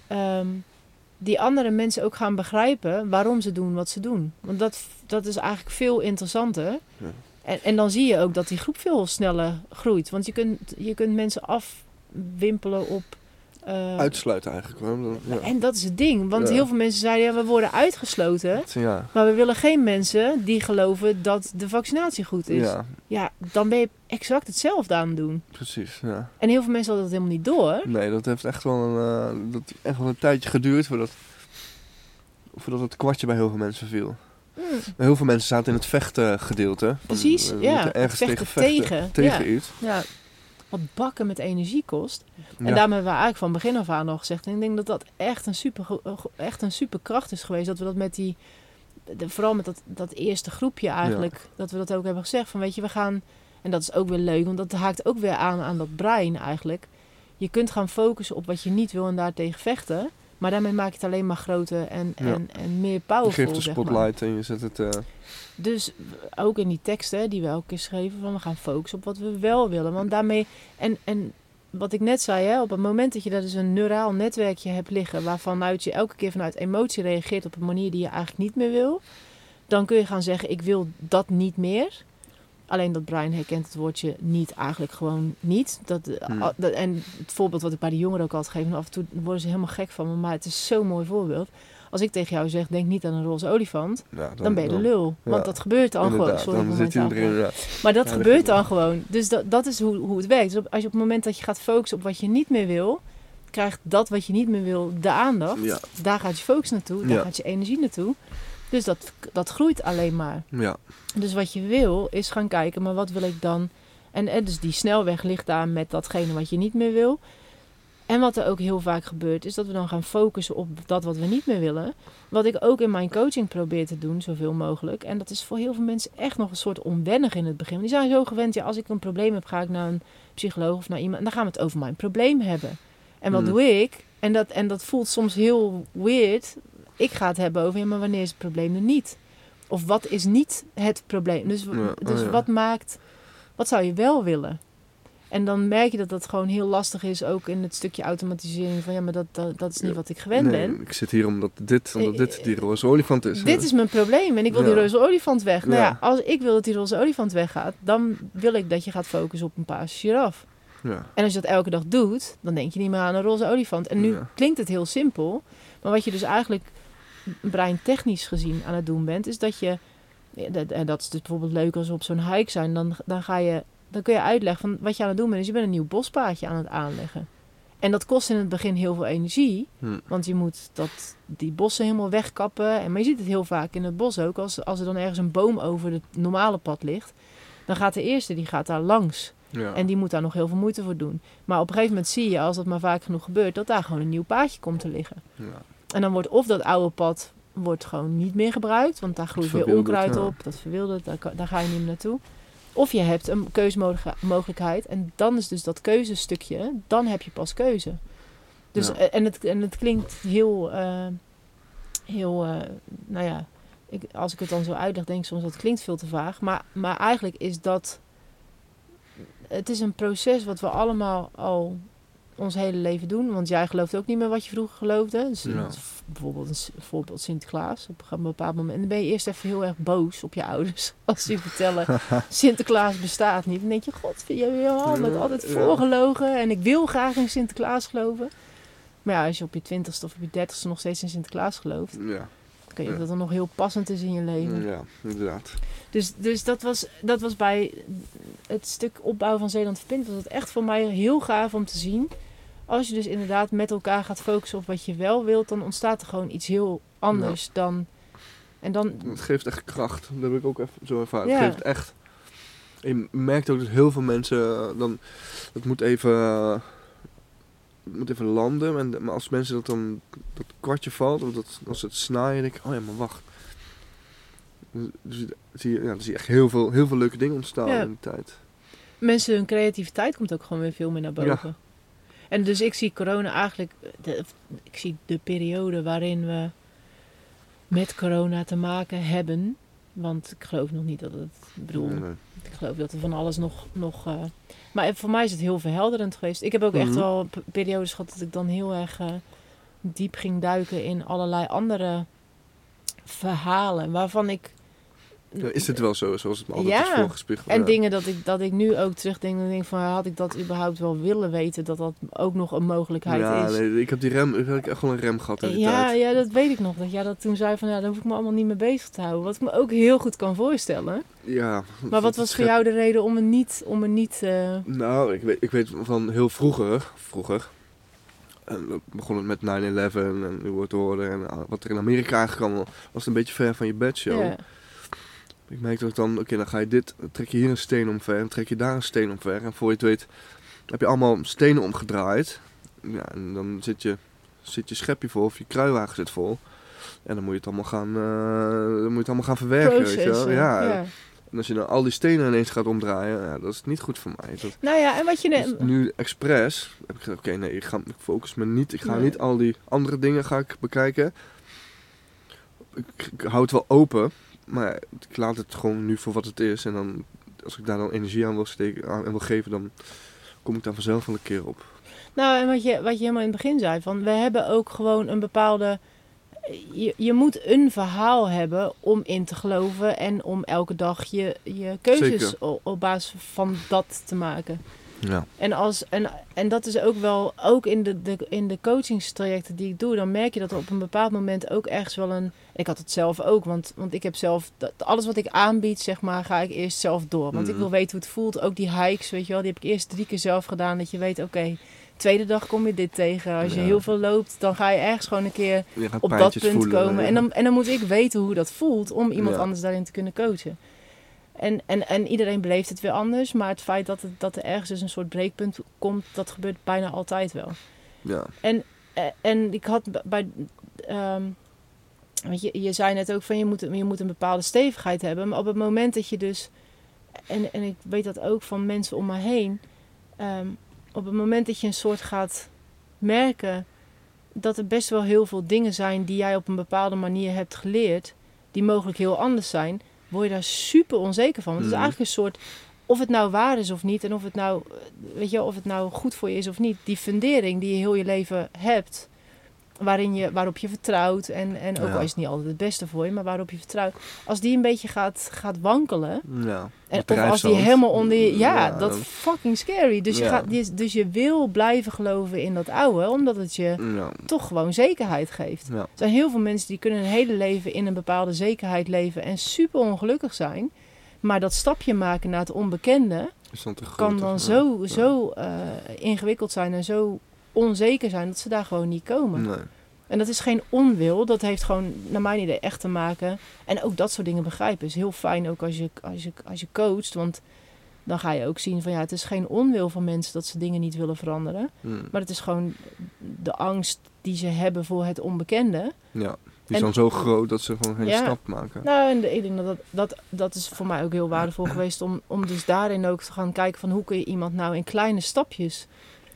ehm, die andere mensen ook gaan begrijpen waarom ze doen wat ze doen. Want dat, dat is eigenlijk veel interessanter. Ja. En, en dan zie je ook dat die groep veel sneller groeit. Want je kunt, je kunt mensen afwimpelen op. eh, Uitsluiten eigenlijk. Ja. En dat is het ding. Want Ja. heel veel mensen zeiden, ja, we worden uitgesloten. Ja. Maar we willen geen mensen die geloven dat de vaccinatie goed is. ja, dan ben je exact hetzelfde aan het doen. precies. Ja. En heel veel mensen hadden dat helemaal niet door. Nee, dat heeft echt wel een, eh, dat echt wel een tijdje geduurd voordat, voordat het kwartje bij heel veel mensen viel. Mm, Heel veel mensen zaten in het vechten gedeelte. Precies, ja. ergens Vechten tegen vechten. tegen, Tegen iets. ja. Wat bakken met energie kost. En Ja. daarom hebben we eigenlijk van begin af aan al gezegd. En ik denk dat dat echt een super, echt een super kracht is geweest. Dat we dat met die, de- vooral met dat, dat eerste groepje eigenlijk, dat we dat ook hebben gezegd. Van weet je, we gaan, en dat is ook weer leuk, want dat haakt ook weer aan aan dat brein eigenlijk. Je kunt gaan focussen op wat je niet wil en daartegen vechten. Maar daarmee maak je het alleen maar groter en, Ja. en, en meer Je powerful. geeft de zeg maar. spotlight en je zet het... eh, Dus ook in die teksten die we elke keer schreven, van we gaan focussen op wat we wel willen. Want daarmee, en, en wat ik net zei, hè, op het moment dat je daar dus een neuraal netwerkje hebt liggen, waarvanuit je elke keer vanuit emotie reageert op een manier die je eigenlijk niet meer wil, dan kun je gaan zeggen, ik wil dat niet meer. Alleen dat brein herkent het woordje niet eigenlijk gewoon niet. Dat, eh, Hmm. dat- en het voorbeeld wat ik bij de jongeren ook altijd geef, en af en toe worden ze helemaal gek van me, maar het is zo'n mooi voorbeeld. Als ik tegen jou zeg, denk niet aan een roze olifant, ja, dan ben je de lul. ja. Want dat gebeurt dan gewoon. Sorry dan zit erin. inderdaad. Maar dat gebeurt dan gewoon. Dus dat, dat is hoe, hoe het werkt. Dus als je op het moment dat je gaat focussen op wat je niet meer wil, krijgt dat wat je niet meer wil de aandacht. Daar gaat je focus naartoe, daar gaat je energie naartoe. Dus dat, dat groeit alleen maar. Ja, Dus wat je wil is gaan kijken, maar wat wil ik dan? En, en dus die snelweg ligt daar met datgene wat je niet meer wil. En wat er ook heel vaak gebeurt, is dat we dan gaan focussen op dat wat we niet meer willen. Wat ik ook in mijn coaching probeer te doen, zoveel mogelijk. En dat is voor heel veel mensen echt nog een soort onwennig in het begin. Die zijn zo gewend, ja, als ik een probleem heb, ga ik naar een psycholoog of naar iemand. En dan gaan we het over mijn probleem hebben. En wat Mm. doe ik? En dat, en dat voelt soms heel weird. Ik ga het hebben over, ja, maar wanneer is het probleem er niet? Of wat is niet het probleem? Dus, Ja, oh dus ja. wat maakt, wat zou je wel willen? En dan merk je dat dat gewoon heel lastig is, ook in het stukje automatisering van ja, maar dat, dat, dat is niet Ja. wat ik gewend nee, ben. ik zit hier omdat dit, omdat Eh, dit die roze olifant is. Dit is mijn probleem en ik wil die roze olifant weg. Nou Ja. ja, als ik wil dat die roze olifant weggaat, dan wil ik dat je gaat focussen op een paarse giraf. Ja. En als je dat elke dag doet, dan denk je niet meer aan een roze olifant. En nu klinkt het heel simpel, maar wat je dus eigenlijk breintechnisch gezien aan het doen bent, is dat je, en dat is dus bijvoorbeeld leuk als we op zo'n hike zijn, dan, dan ga je, dan kun je uitleggen van wat je aan het doen bent, is je bent een nieuw bospaadje aan het aanleggen. En dat kost in het begin heel veel energie, Hm. want je moet dat, die bossen helemaal wegkappen. En, maar je ziet het heel vaak in het bos ook, als, als er dan ergens een boom over het normale pad ligt, dan gaat de eerste, die gaat daar langs. Ja. En die moet daar nog heel veel moeite voor doen. Maar op een gegeven moment zie je, als dat maar vaak genoeg gebeurt, dat daar gewoon een nieuw paadje komt te liggen. ja. En dan wordt of dat oude pad wordt gewoon niet meer gebruikt, want daar groeit weer onkruid ja. op, dat verwildert, daar, daar ga je niet meer naartoe. Of je hebt een keuzemogelijkheid en dan is dus dat keuzestukje, dan heb je pas keuze. Dus, Ja. eh, en, het, en het klinkt heel, eh, heel eh, nou ja, ik, als ik het dan zo uitleg, denk ik soms dat het klinkt veel te vaag. Maar, maar eigenlijk is dat, het is een proces wat we allemaal al ons hele leven doen. Want jij gelooft ook niet meer wat je vroeger geloofde. Dus. Bijvoorbeeld een s- voorbeeld Sinterklaas. Op een bepaald moment. En dan ben je eerst even heel erg boos op je ouders. Als ze vertellen, Sinterklaas bestaat niet. Dan denk je, god, je hebt me altijd voorgelogen. En ik wil graag in Sinterklaas geloven. Maar ja, als je op je twintigste of op je dertigste nog steeds in Sinterklaas gelooft. Ja. Dan kun je Ja. dat dan nog heel passend is in je leven. ja, inderdaad. Dus, dus dat, was, dat was bij het stuk opbouwen van Zeeland Verpint... was het echt voor mij heel gaaf om te zien. Als je dus inderdaad met elkaar gaat focussen op wat je wel wilt... dan ontstaat er gewoon iets heel anders dan... En dan... Het geeft echt kracht. Dat heb ik ook even zo ervaren. Ja. Het geeft echt... Je merkt ook dat heel veel mensen eh, dan... Het moet even... eh, het moet even landen. En, maar als mensen dat dan... Dat kwartje valt. Of dat, als ze het snijden. denk ik... Oh ja, maar wacht. Dus, dus zie je, ja, dan zie je echt heel veel, heel veel leuke dingen ontstaan Ja. in die tijd. Mensen, hun creativiteit komt ook gewoon weer veel meer naar boven. En dus ik zie corona eigenlijk... De, ik zie de periode waarin we met corona te maken hebben... Want ik geloof nog niet dat het... Ik bedoel, Nee. Ik geloof dat er van alles nog. nog eh, Maar voor mij is het heel verhelderend geweest. Ik heb ook echt Mhm. wel periodes gehad dat ik dan heel erg eh, diep ging duiken in allerlei andere verhalen. Waarvan ik. Ja, is het wel zo, zoals het me altijd Ja. is voorgespiegeld? En ja. dingen dat ik, dat ik nu ook terugdenk en denk van had ik dat überhaupt wel willen weten dat dat ook nog een mogelijkheid Ja, is. nee, ik heb die rem, ik heb echt wel een rem gehad in die ja, tijd. ja, dat weet ik nog. Dat jij dat toen zei van ja, daar hoef ik me allemaal niet mee bezig te houden. Wat ik me ook heel goed kan voorstellen. Ja. Maar wat was voor jou de reden om er niet, om er niet eh, Nou, ik weet, ik weet van heel vroeger, vroeger En dan begon het met 9-11 en nu wordt horen en ah, wat er in Amerika aangekomen was het een beetje ver van je bedshow. Ja. Ik merkte ook dan, oké, dan ga je dit, dan trek je hier een steen omver en trek je daar een steen omver. En voor je het weet heb je allemaal stenen omgedraaid. Ja, en dan zit je, zit je schepje vol of je kruiwagen zit vol. En dan moet je het allemaal gaan, eh, dan moet je het allemaal gaan verwerken, weet je wel. Ja. ja. En als je dan al die stenen ineens gaat omdraaien, ja, dat is niet goed voor mij. Dat, Nou ja, en wat je dus nu expres heb ik gezegd, oké, nee, ik, ga, ik focus me niet. Ik ga Nee. niet al die andere dingen ga ik bekijken. Ik, ik hou het wel open, maar ik laat het gewoon nu voor wat het is. En dan, als ik daar dan energie aan wil steken aan, wil geven, dan kom ik daar vanzelf wel een keer op. Nou, en wat je, wat je helemaal in het begin zei, van we hebben ook gewoon een bepaalde. Je, je moet een verhaal hebben om in te geloven en om elke dag je, je keuzes op, op basis van dat te maken. Ja. En, als, en, en dat is ook wel, ook in de, de, in de coachingstrajecten die ik doe, dan merk je dat er op een bepaald moment ook ergens wel een. Ik had het zelf ook, want, want ik heb zelf. dat- Alles wat ik aanbied, zeg maar, ga ik eerst zelf door. Want ik Mhm. wil weten hoe het voelt. Ook die hikes, weet je wel, die heb ik eerst drie keer zelf gedaan. Dat je weet, oké, tweede dag kom je dit tegen. Als je Ja. heel veel loopt, dan ga je ergens gewoon een keer op dat punt voelen, komen. ja. En dan, en dan moet ik weten hoe dat voelt om iemand anders daarin te kunnen coachen. En, en, en iedereen beleeft het weer anders. Maar het feit dat, het, dat er ergens dus een soort breekpunt komt, dat gebeurt bijna altijd wel. Ja. En, eh, en ik had bij. ehm, weet je, je zei net ook van je moet, je moet een bepaalde stevigheid hebben. Maar op het moment dat je dus. En, en ik weet dat ook van mensen om me heen. ehm, op het moment dat je een soort gaat merken dat er best wel heel veel dingen zijn die jij op een bepaalde manier hebt geleerd, die mogelijk heel anders zijn, word je daar super onzeker van. Want het is Mhm. eigenlijk een soort, of het nou waar is of niet, en of het nou, eh, weet je, of het nou goed voor je is of niet, die fundering die je heel je leven hebt, waarin je, waarop je vertrouwt, en, en ook Ja. al is het niet altijd het beste voor je, maar waarop je vertrouwt, als die een beetje gaat, gaat wankelen, ja. en, of als die helemaal onder je... Ja, Ja, dat is fucking scary. Dus, je gaat, dus- je wil blijven geloven in dat oude, omdat het je toch gewoon zekerheid geeft. Er zijn heel veel mensen die kunnen hun hele leven in een bepaalde zekerheid leven en super ongelukkig zijn. Maar dat stapje maken naar het onbekende kan dan zo, zo eh, ingewikkeld zijn en zo onzeker zijn dat ze daar gewoon niet komen. Nee. En dat is geen onwil, dat heeft gewoon naar mijn idee echt te maken. En ook dat soort dingen begrijpen is heel fijn ook als je, als je, als je coacht. Want dan ga je ook zien van ja, het is geen onwil van mensen dat ze dingen niet willen veranderen. Hm. Maar het is gewoon de angst die ze hebben voor het onbekende. Ja. Die is En- dan zo groot dat ze gewoon geen Ja. stap maken. Nou, en de- ik denk dat dat, dat dat is voor mij ook heel waardevol geweest om, om dus daarin ook te gaan kijken van hoe kun je iemand nou in kleine stapjes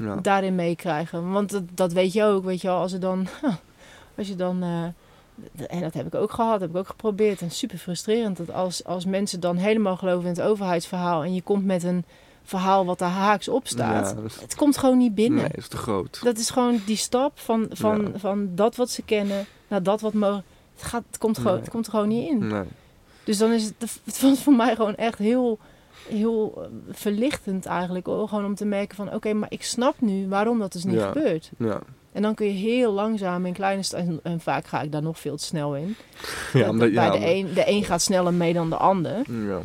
Ja. daarin meekrijgen. Want dat, dat weet je ook, weet je wel, als er dan, als je dan, eh, en dat heb ik ook gehad, heb ik ook geprobeerd en super frustrerend dat als, als mensen dan helemaal geloven in het overheidsverhaal en je komt met een verhaal wat daar haaks op staat, Ja, dat is- het komt gewoon niet binnen. Nee, dat is te groot. Dat is gewoon die stap van, van, Ja. van dat wat ze kennen naar dat wat mogen. Het, gaat, het, komt gewoon, Nee. het komt er gewoon niet in. Nee. Dus dan is het, het was voor mij gewoon echt heel, heel eh, verlichtend eigenlijk. Gewoon om te merken van oké, maar ik snap nu waarom dat dus niet Ja. gebeurt. Ja. En dan kun je heel langzaam in kleine sta- en, vaak ga ik daar nog veel te snel in. Ja, Dat- omdat- bij ja, de, een, de een gaat sneller mee dan de ander. Ja.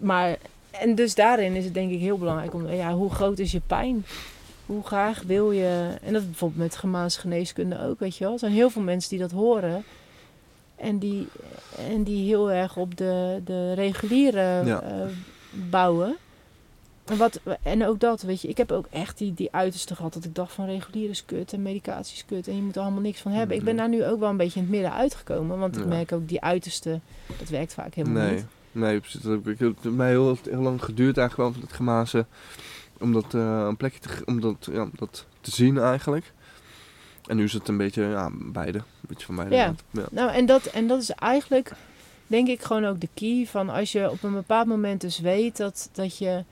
Maar, en dus daarin is het denk ik heel belangrijk om, ja, hoe groot is je pijn? Hoe graag wil je, en dat bijvoorbeeld met Gemaanse geneeskunde ook, weet je wel. Er zijn heel veel mensen die dat horen en die, en die heel erg op de, de reguliere Ja. eh, bouwen. En, wat, en ook dat, weet je, ik heb ook echt die, die uiterste gehad dat ik dacht van regulier is kut en medicatie is kut en je moet er allemaal niks van hebben. Ik ben Mhm. daar nu ook wel een beetje in het midden uitgekomen, want ik merk ook die uiterste, dat werkt vaak helemaal Nee. niet. Nee, precies. Dat heb ik, het heeft mij heel, heel lang geduurd eigenlijk wel het gemazen. Om dat eh, een plekje te, om dat, ja, dat te zien eigenlijk. En nu is het een beetje, ja, beide. Een beetje van beide. Ja. ja. Nou, en dat, en dat is eigenlijk, denk ik, gewoon ook de key van als je op een bepaald moment dus weet dat, dat je,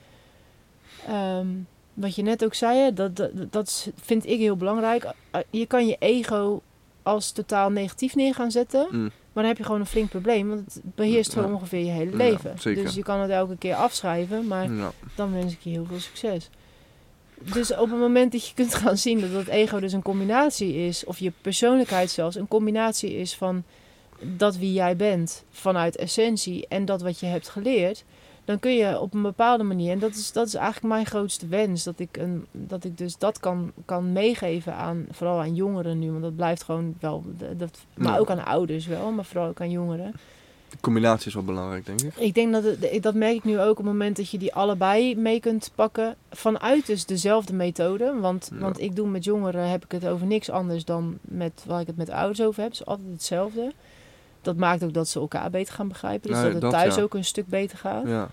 ehm, wat je net ook zei, dat, dat, dat vind ik heel belangrijk. Je kan je ego als totaal negatief neer gaan zetten, Mm. maar dan heb je gewoon een flink probleem, want het beheerst Ja. gewoon ongeveer je hele leven. Dus je kan het elke keer afschrijven, maar Ja. dan wens ik je heel veel succes. Dus op het moment dat je kunt gaan zien dat dat ego dus een combinatie is, of je persoonlijkheid zelfs een combinatie is van dat wie jij bent vanuit essentie en dat wat je hebt geleerd, dan kun je op een bepaalde manier, en dat is, dat is eigenlijk mijn grootste wens, dat ik, een, dat ik dus dat kan, kan meegeven aan, vooral aan jongeren nu, want dat blijft gewoon wel, dat, maar ook aan ouders wel, maar vooral ook aan jongeren. De combinatie is wel belangrijk, denk ik. Ik denk dat, het, dat merk ik nu ook op het moment dat je die allebei mee kunt pakken, vanuit dus dezelfde methode, want, Ja. want ik doe met jongeren, heb ik het over niks anders dan met waar ik het met ouders over heb, het is altijd hetzelfde. Dat maakt ook dat ze elkaar beter gaan begrijpen, dus dat het dat, thuis ja. ook een stuk beter gaat. Ja,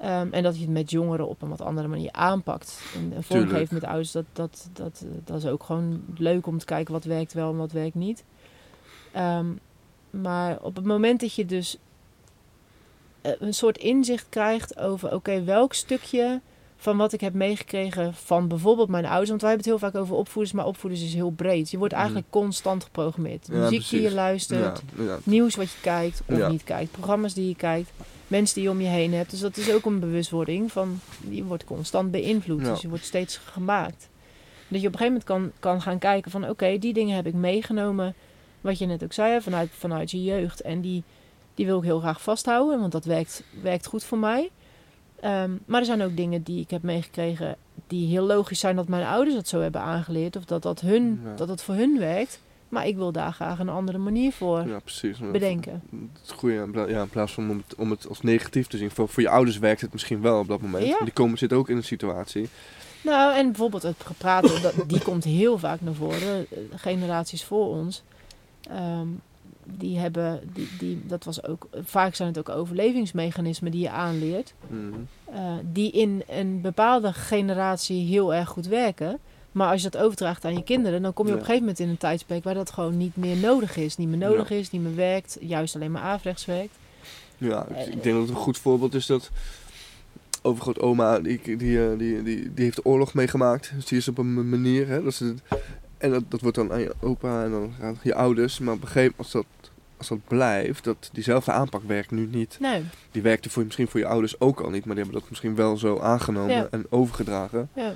Ehm, en dat je het met jongeren op een wat andere manier aanpakt. En, en vormgeeft met ouders, dat, dat, dat, dat is ook gewoon leuk om te kijken wat werkt wel en wat werkt niet. Ehm, maar op het moment dat je dus eh, een soort inzicht krijgt over, oké, welk stukje van wat ik heb meegekregen van bijvoorbeeld mijn ouders. Want wij hebben het heel vaak over opvoeders, maar opvoeders is heel breed. Je wordt eigenlijk constant geprogrammeerd. Mhm. Ja, Muziek die je luistert, ja, ja. nieuws wat je kijkt of niet kijkt, programma's die je kijkt, mensen die je om je heen hebt. Dus dat is ook een bewustwording van je wordt constant beïnvloed, dus je wordt steeds gemaakt. Dat je op een gegeven moment kan, kan gaan kijken van oké, die dingen heb ik meegenomen, wat je net ook zei, vanuit, vanuit je jeugd. En die, die wil ik heel graag vasthouden, want dat werkt, werkt goed voor mij. Ehm, maar er zijn ook dingen die ik heb meegekregen die heel logisch zijn dat mijn ouders dat zo hebben aangeleerd. Of dat dat, hun, Ja. dat het voor hun werkt. Maar ik wil daar graag een andere manier voor ja precies. bedenken. Het is goed, ja, in pla- ja, in plaats van om het, om het als negatief te zien. Voor, voor je ouders werkt het misschien wel op dat moment. Ja. Die komen, zitten ook in een situatie. Nou, en bijvoorbeeld het dat, die komt heel vaak naar voren. De generaties voor ons, ehm, die hebben, die, die, dat was ook, vaak zijn het ook overlevingsmechanismen die je aanleert. Mhm. eh, die in een bepaalde generatie heel erg goed werken. Maar als je dat overdraagt aan je kinderen, dan kom je op een gegeven moment in een tijdsperk waar dat gewoon niet meer nodig is. Niet meer nodig Ja. is, niet meer werkt, juist alleen maar averechts werkt. Ja, ik, Eh, ik denk dat het een goed voorbeeld is dat overgrootoma, die, die, die, die, die, die heeft de oorlog meegemaakt. Dus die is op een manier, hè, dat ze, en dat, dat wordt dan aan je opa en dan aan je ouders. Maar op een gegeven moment, als dat, als dat blijft, dat diezelfde aanpak werkt nu niet. Nee, Die werkte voor, misschien voor je ouders ook al niet, maar die hebben dat misschien wel zo aangenomen Ja. en overgedragen. ja.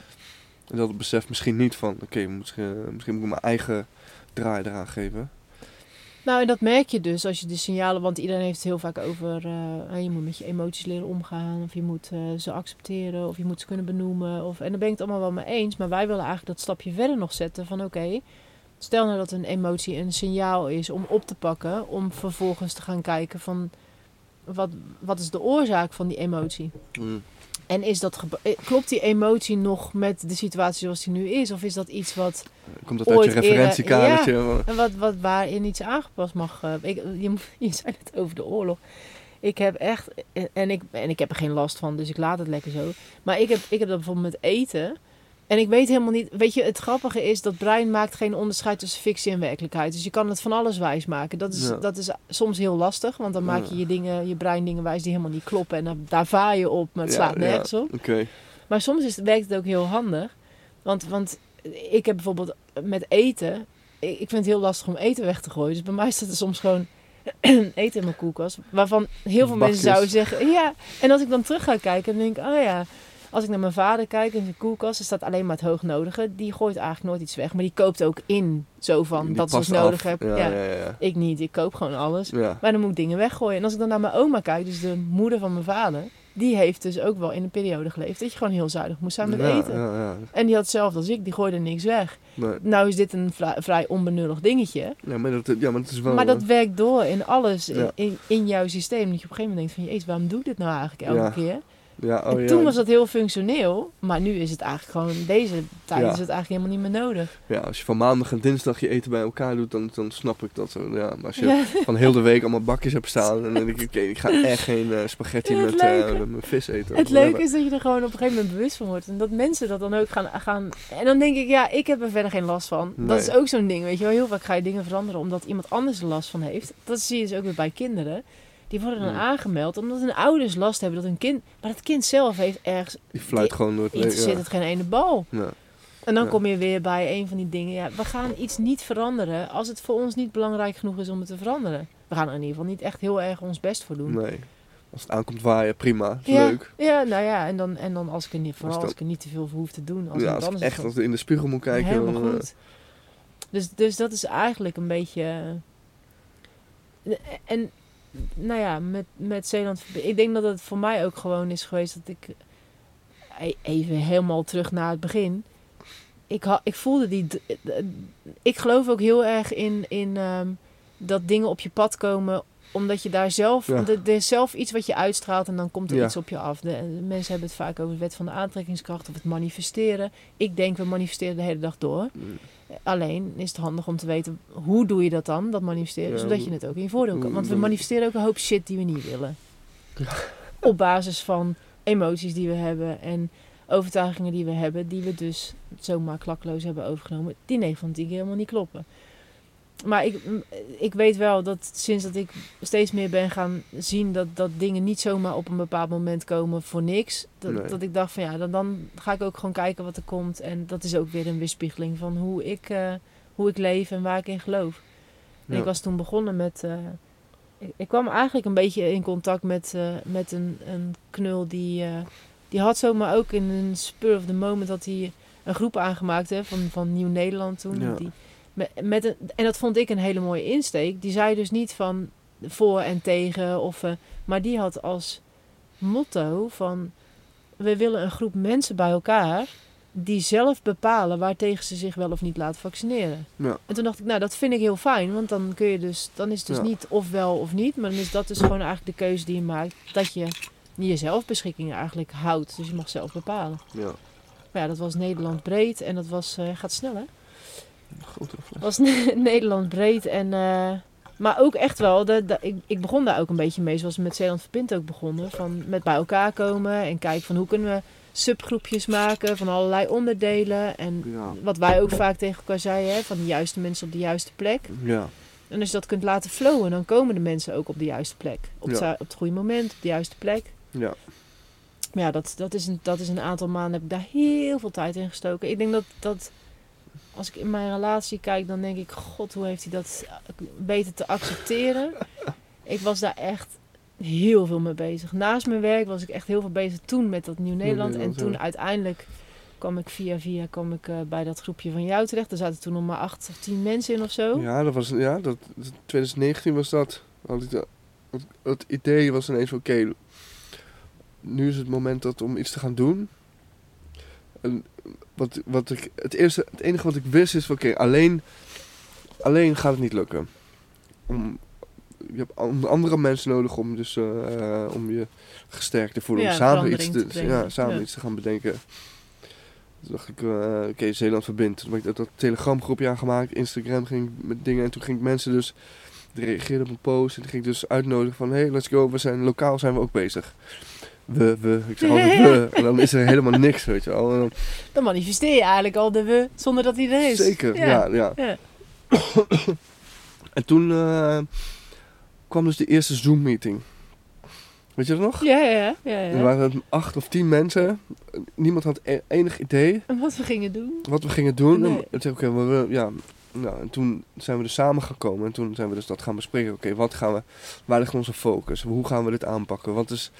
En dat beseft misschien niet van, oké, misschien, misschien moet ik mijn eigen draai eraan geven. Nou, en dat merk je dus als je de signalen, want iedereen heeft het heel vaak over, eh, je moet met je emoties leren omgaan, of je moet eh, ze accepteren, of je moet ze kunnen benoemen. Of, en daar ben ik het allemaal wel mee eens, maar wij willen eigenlijk dat stapje verder nog zetten van oké, stel nou dat een emotie een signaal is om op te pakken, om vervolgens te gaan kijken van wat, wat is de oorzaak van die emotie? En is dat eh, klopt die emotie nog met de situatie zoals die nu is? Of is dat iets wat Komt dat uit Ooit je eerder- referentiekadertje? en wat, wat waarin iets aangepast mag. eh, ik, je, moet- je zei het over de oorlog. Ik heb echt, en ik, en ik heb er geen last van, dus ik laat het lekker zo. Maar ik heb, ik heb dat bijvoorbeeld met eten. En ik weet helemaal niet, weet je, het grappige is dat brein maakt geen onderscheid tussen fictie en werkelijkheid. Dus je kan het van alles wijs maken. Dat is, Ja. dat is soms heel lastig, want dan maak je je, dingen, je brein dingen wijs die helemaal niet kloppen. En daar, daar vaar je op, maar het slaat ja. nergens op. Oké. Maar soms is, werkt het ook heel handig. Want, want ik heb bijvoorbeeld met eten. Ik vind het heel lastig om eten weg te gooien. Dus bij mij staat er soms gewoon eten in mijn koelkast. Waarvan heel veel mensen zouden zeggen. Ja. En als ik dan terug ga kijken, dan denk ik: oh ja. Als ik naar mijn vader kijk in zijn koelkast, er staat alleen maar het hoognodige. Die gooit eigenlijk nooit iets weg. Maar die koopt ook in. Zo van Die dat is wat past ik nodig af. heb. Ja, Ja, ja, ja. Ik niet. Ik koop gewoon alles. Maar dan moet ik dingen weggooien. En als ik dan naar mijn oma kijk, dus de moeder van mijn vader. Die heeft dus ook wel in een periode geleefd dat je gewoon heel zuinig moest zijn met ja, eten. Ja, ja. En die had hetzelfde als ik, die gooide niks weg. Nee. Nou is dit een vrij, onbenullig dingetje. Ja, maar dat, ja, maar dat is wel... maar dat eh, werkt door in alles, in, in, in jouw systeem. Dat je op een gegeven moment denkt van, jezus, waarom doe ik dit nou eigenlijk elke keer? Ja, oh, en ja. toen was dat heel functioneel, maar nu is het eigenlijk gewoon, deze tijd Ja. is het eigenlijk helemaal niet meer nodig. Ja, als je van maandag en dinsdag je eten bij elkaar doet, dan, dan snap ik dat zo. Ja, maar als je van heel de week allemaal bakjes hebt staan, dan denk ik, oké, ik ga echt geen eh, spaghetti met, eh, met mijn vis eten. Het leuke is dat je er gewoon op een gegeven moment bewust van wordt. En dat mensen dat dan ook gaan... gaan en dan denk ik, ja, ik heb er verder geen last van. Dat is ook zo'n ding, weet je wel. Heel vaak ga je dingen veranderen omdat iemand anders er last van heeft. Dat zie je dus ook weer bij kinderen. Die worden dan Ja. aangemeld omdat hun ouders last hebben dat hun kind... Maar dat kind zelf heeft ergens... Die fluit die- gewoon door het leven. Interesseert het geen ene bal. Ja. En dan Ja. kom je weer bij een van die dingen. Ja, we gaan iets niet veranderen als het voor ons niet belangrijk genoeg is om het te veranderen. We gaan er in ieder geval niet echt heel erg ons best voor doen. Nee. Als het aankomt waaien, prima. Is Ja, leuk. Ja, nou ja, en dan, en dan als ik er niet, vooral Als ik er niet te veel voor hoef te doen. Als ja, als ik echt als in de spiegel moet kijken. helemaal dan, eh, goed. Dus, dus dat is eigenlijk een beetje. En nou ja, met, met Zeeland. Ik denk dat het voor mij ook gewoon is geweest dat ik. e- Even helemaal terug naar het begin. Ik, ik voelde die. Ik geloof ook heel erg in, in ehm, dat dingen op je pad komen. Omdat je daar zelf. Ja. Er is zelf iets wat je uitstraalt en dan komt er Ja. iets op je af. De, de mensen hebben het vaak over de wet van de aantrekkingskracht of het manifesteren. Ik denk, we manifesteren de hele dag door. Alleen is het handig om te weten hoe doe je dat dan, dat manifesteren, Ja, zodat je het ook in je voordeel kan. Want we dan- manifesteren ook een hoop shit die we niet willen. Op basis van emoties die we hebben en overtuigingen die we hebben, die we dus zomaar klakloos hebben overgenomen, die 9 van 10 keer helemaal niet kloppen. Maar ik, ik weet wel dat sinds dat ik steeds meer ben gaan zien dat, dat dingen niet zomaar op een bepaald moment komen voor niks. Dat, Nee. dat ik dacht van ja, dan, dan ga ik ook gewoon kijken wat er komt. En dat is ook weer een weerspiegeling van hoe ik, eh, hoe ik leef en waar ik in geloof. En Ja. ik was toen begonnen met. eh, ik, ik kwam eigenlijk een beetje in contact met, eh, met een, een knul die. die had zomaar ook in een spur of the moment dat hij een groep aangemaakt hè, van, van Nieuw-Nederland toen. Ja. Die, met, een, en dat vond ik een hele mooie insteek. Die zei dus niet van voor en tegen. Of, eh, maar die had als motto van... We willen een groep mensen bij elkaar... die zelf bepalen waartegen ze zich wel of niet laten vaccineren. Ja. En toen dacht ik, nou dat vind ik heel fijn. Want dan, kun je dus, dan is het dus Ja. niet of wel of niet. Maar dan is dat dus gewoon eigenlijk de keuze die je maakt. Dat je je zelfbeschikkingen eigenlijk houdt. Dus je mag zelf bepalen. Ja. Maar ja, dat was Nederland breed. En dat was... eh, gaat snel hè? Fles. was Nederland breed. En, eh, maar ook echt wel, de, de- ik, ik begon daar ook een beetje mee, zoals we met Zeeland Verpint ook begonnen. Van met bij elkaar komen en kijken van hoe kunnen we subgroepjes maken van allerlei onderdelen. En Ja. wat wij ook vaak tegen elkaar zeiden, hè, van de juiste mensen op de juiste plek. Ja. En als je dat kunt laten flowen, dan komen de mensen ook op de juiste plek. Op, het, op het goede moment, op de juiste plek. Ja. Maar ja, dat, dat, is een, dat is een aantal maanden heb ik daar heel veel tijd in gestoken. Ik denk dat, dat als ik in mijn relatie kijk, dan denk ik, god, hoe heeft hij dat beter te accepteren? ik was daar echt heel veel mee bezig. Naast mijn werk was ik echt heel veel bezig toen met dat Nieuw-Nederland. En toen ja. uiteindelijk kwam ik via via kwam ik, eh, bij dat groepje van jou terecht. Er zaten toen nog maar acht of tien mensen in of zo. Ja, dat was, ja, dat, 2019 was dat. Het, het idee was ineens oké, nu is het moment dat, om iets te gaan doen. En wat, wat ik, het, eerste, het enige wat ik wist is oké, alleen, alleen gaat het niet lukken. Om, je hebt an- andere mensen nodig om, dus, eh, om je gesterkt te voelen. Ja, om samen iets te, ja, samen Ja. iets te gaan bedenken. Toen dacht ik, eh, oké, Zeeland verbindt. Toen heb ik dat, dat Telegram groepje aangemaakt, Instagram ging met dingen. En toen ging ik mensen dus, die reageerden op een post. En toen ging ik dus uitnodigen van, hey, let's go, we zijn, lokaal zijn we ook bezig. We, we, ik zeg altijd we. En dan is er helemaal niks, weet je wel. Dan- Dan manifesteer je eigenlijk al de we, zonder dat hij er is. Zeker, ja. ja, Ja. En toen eh, kwam dus de eerste Zoom-meeting. Weet je dat nog? Ja, ja, ja. ja, Er waren acht of tien mensen. Niemand had e- enig idee En wat we gingen doen. wat we gingen doen. Nee. En toen zei ik, oké, we ja. Nou, en toen zijn we dus samen gekomen. En toen zijn we dus dat gaan bespreken. Oké, wat gaan we, waar ligt onze focus? Hoe gaan we dit aanpakken? Wat is,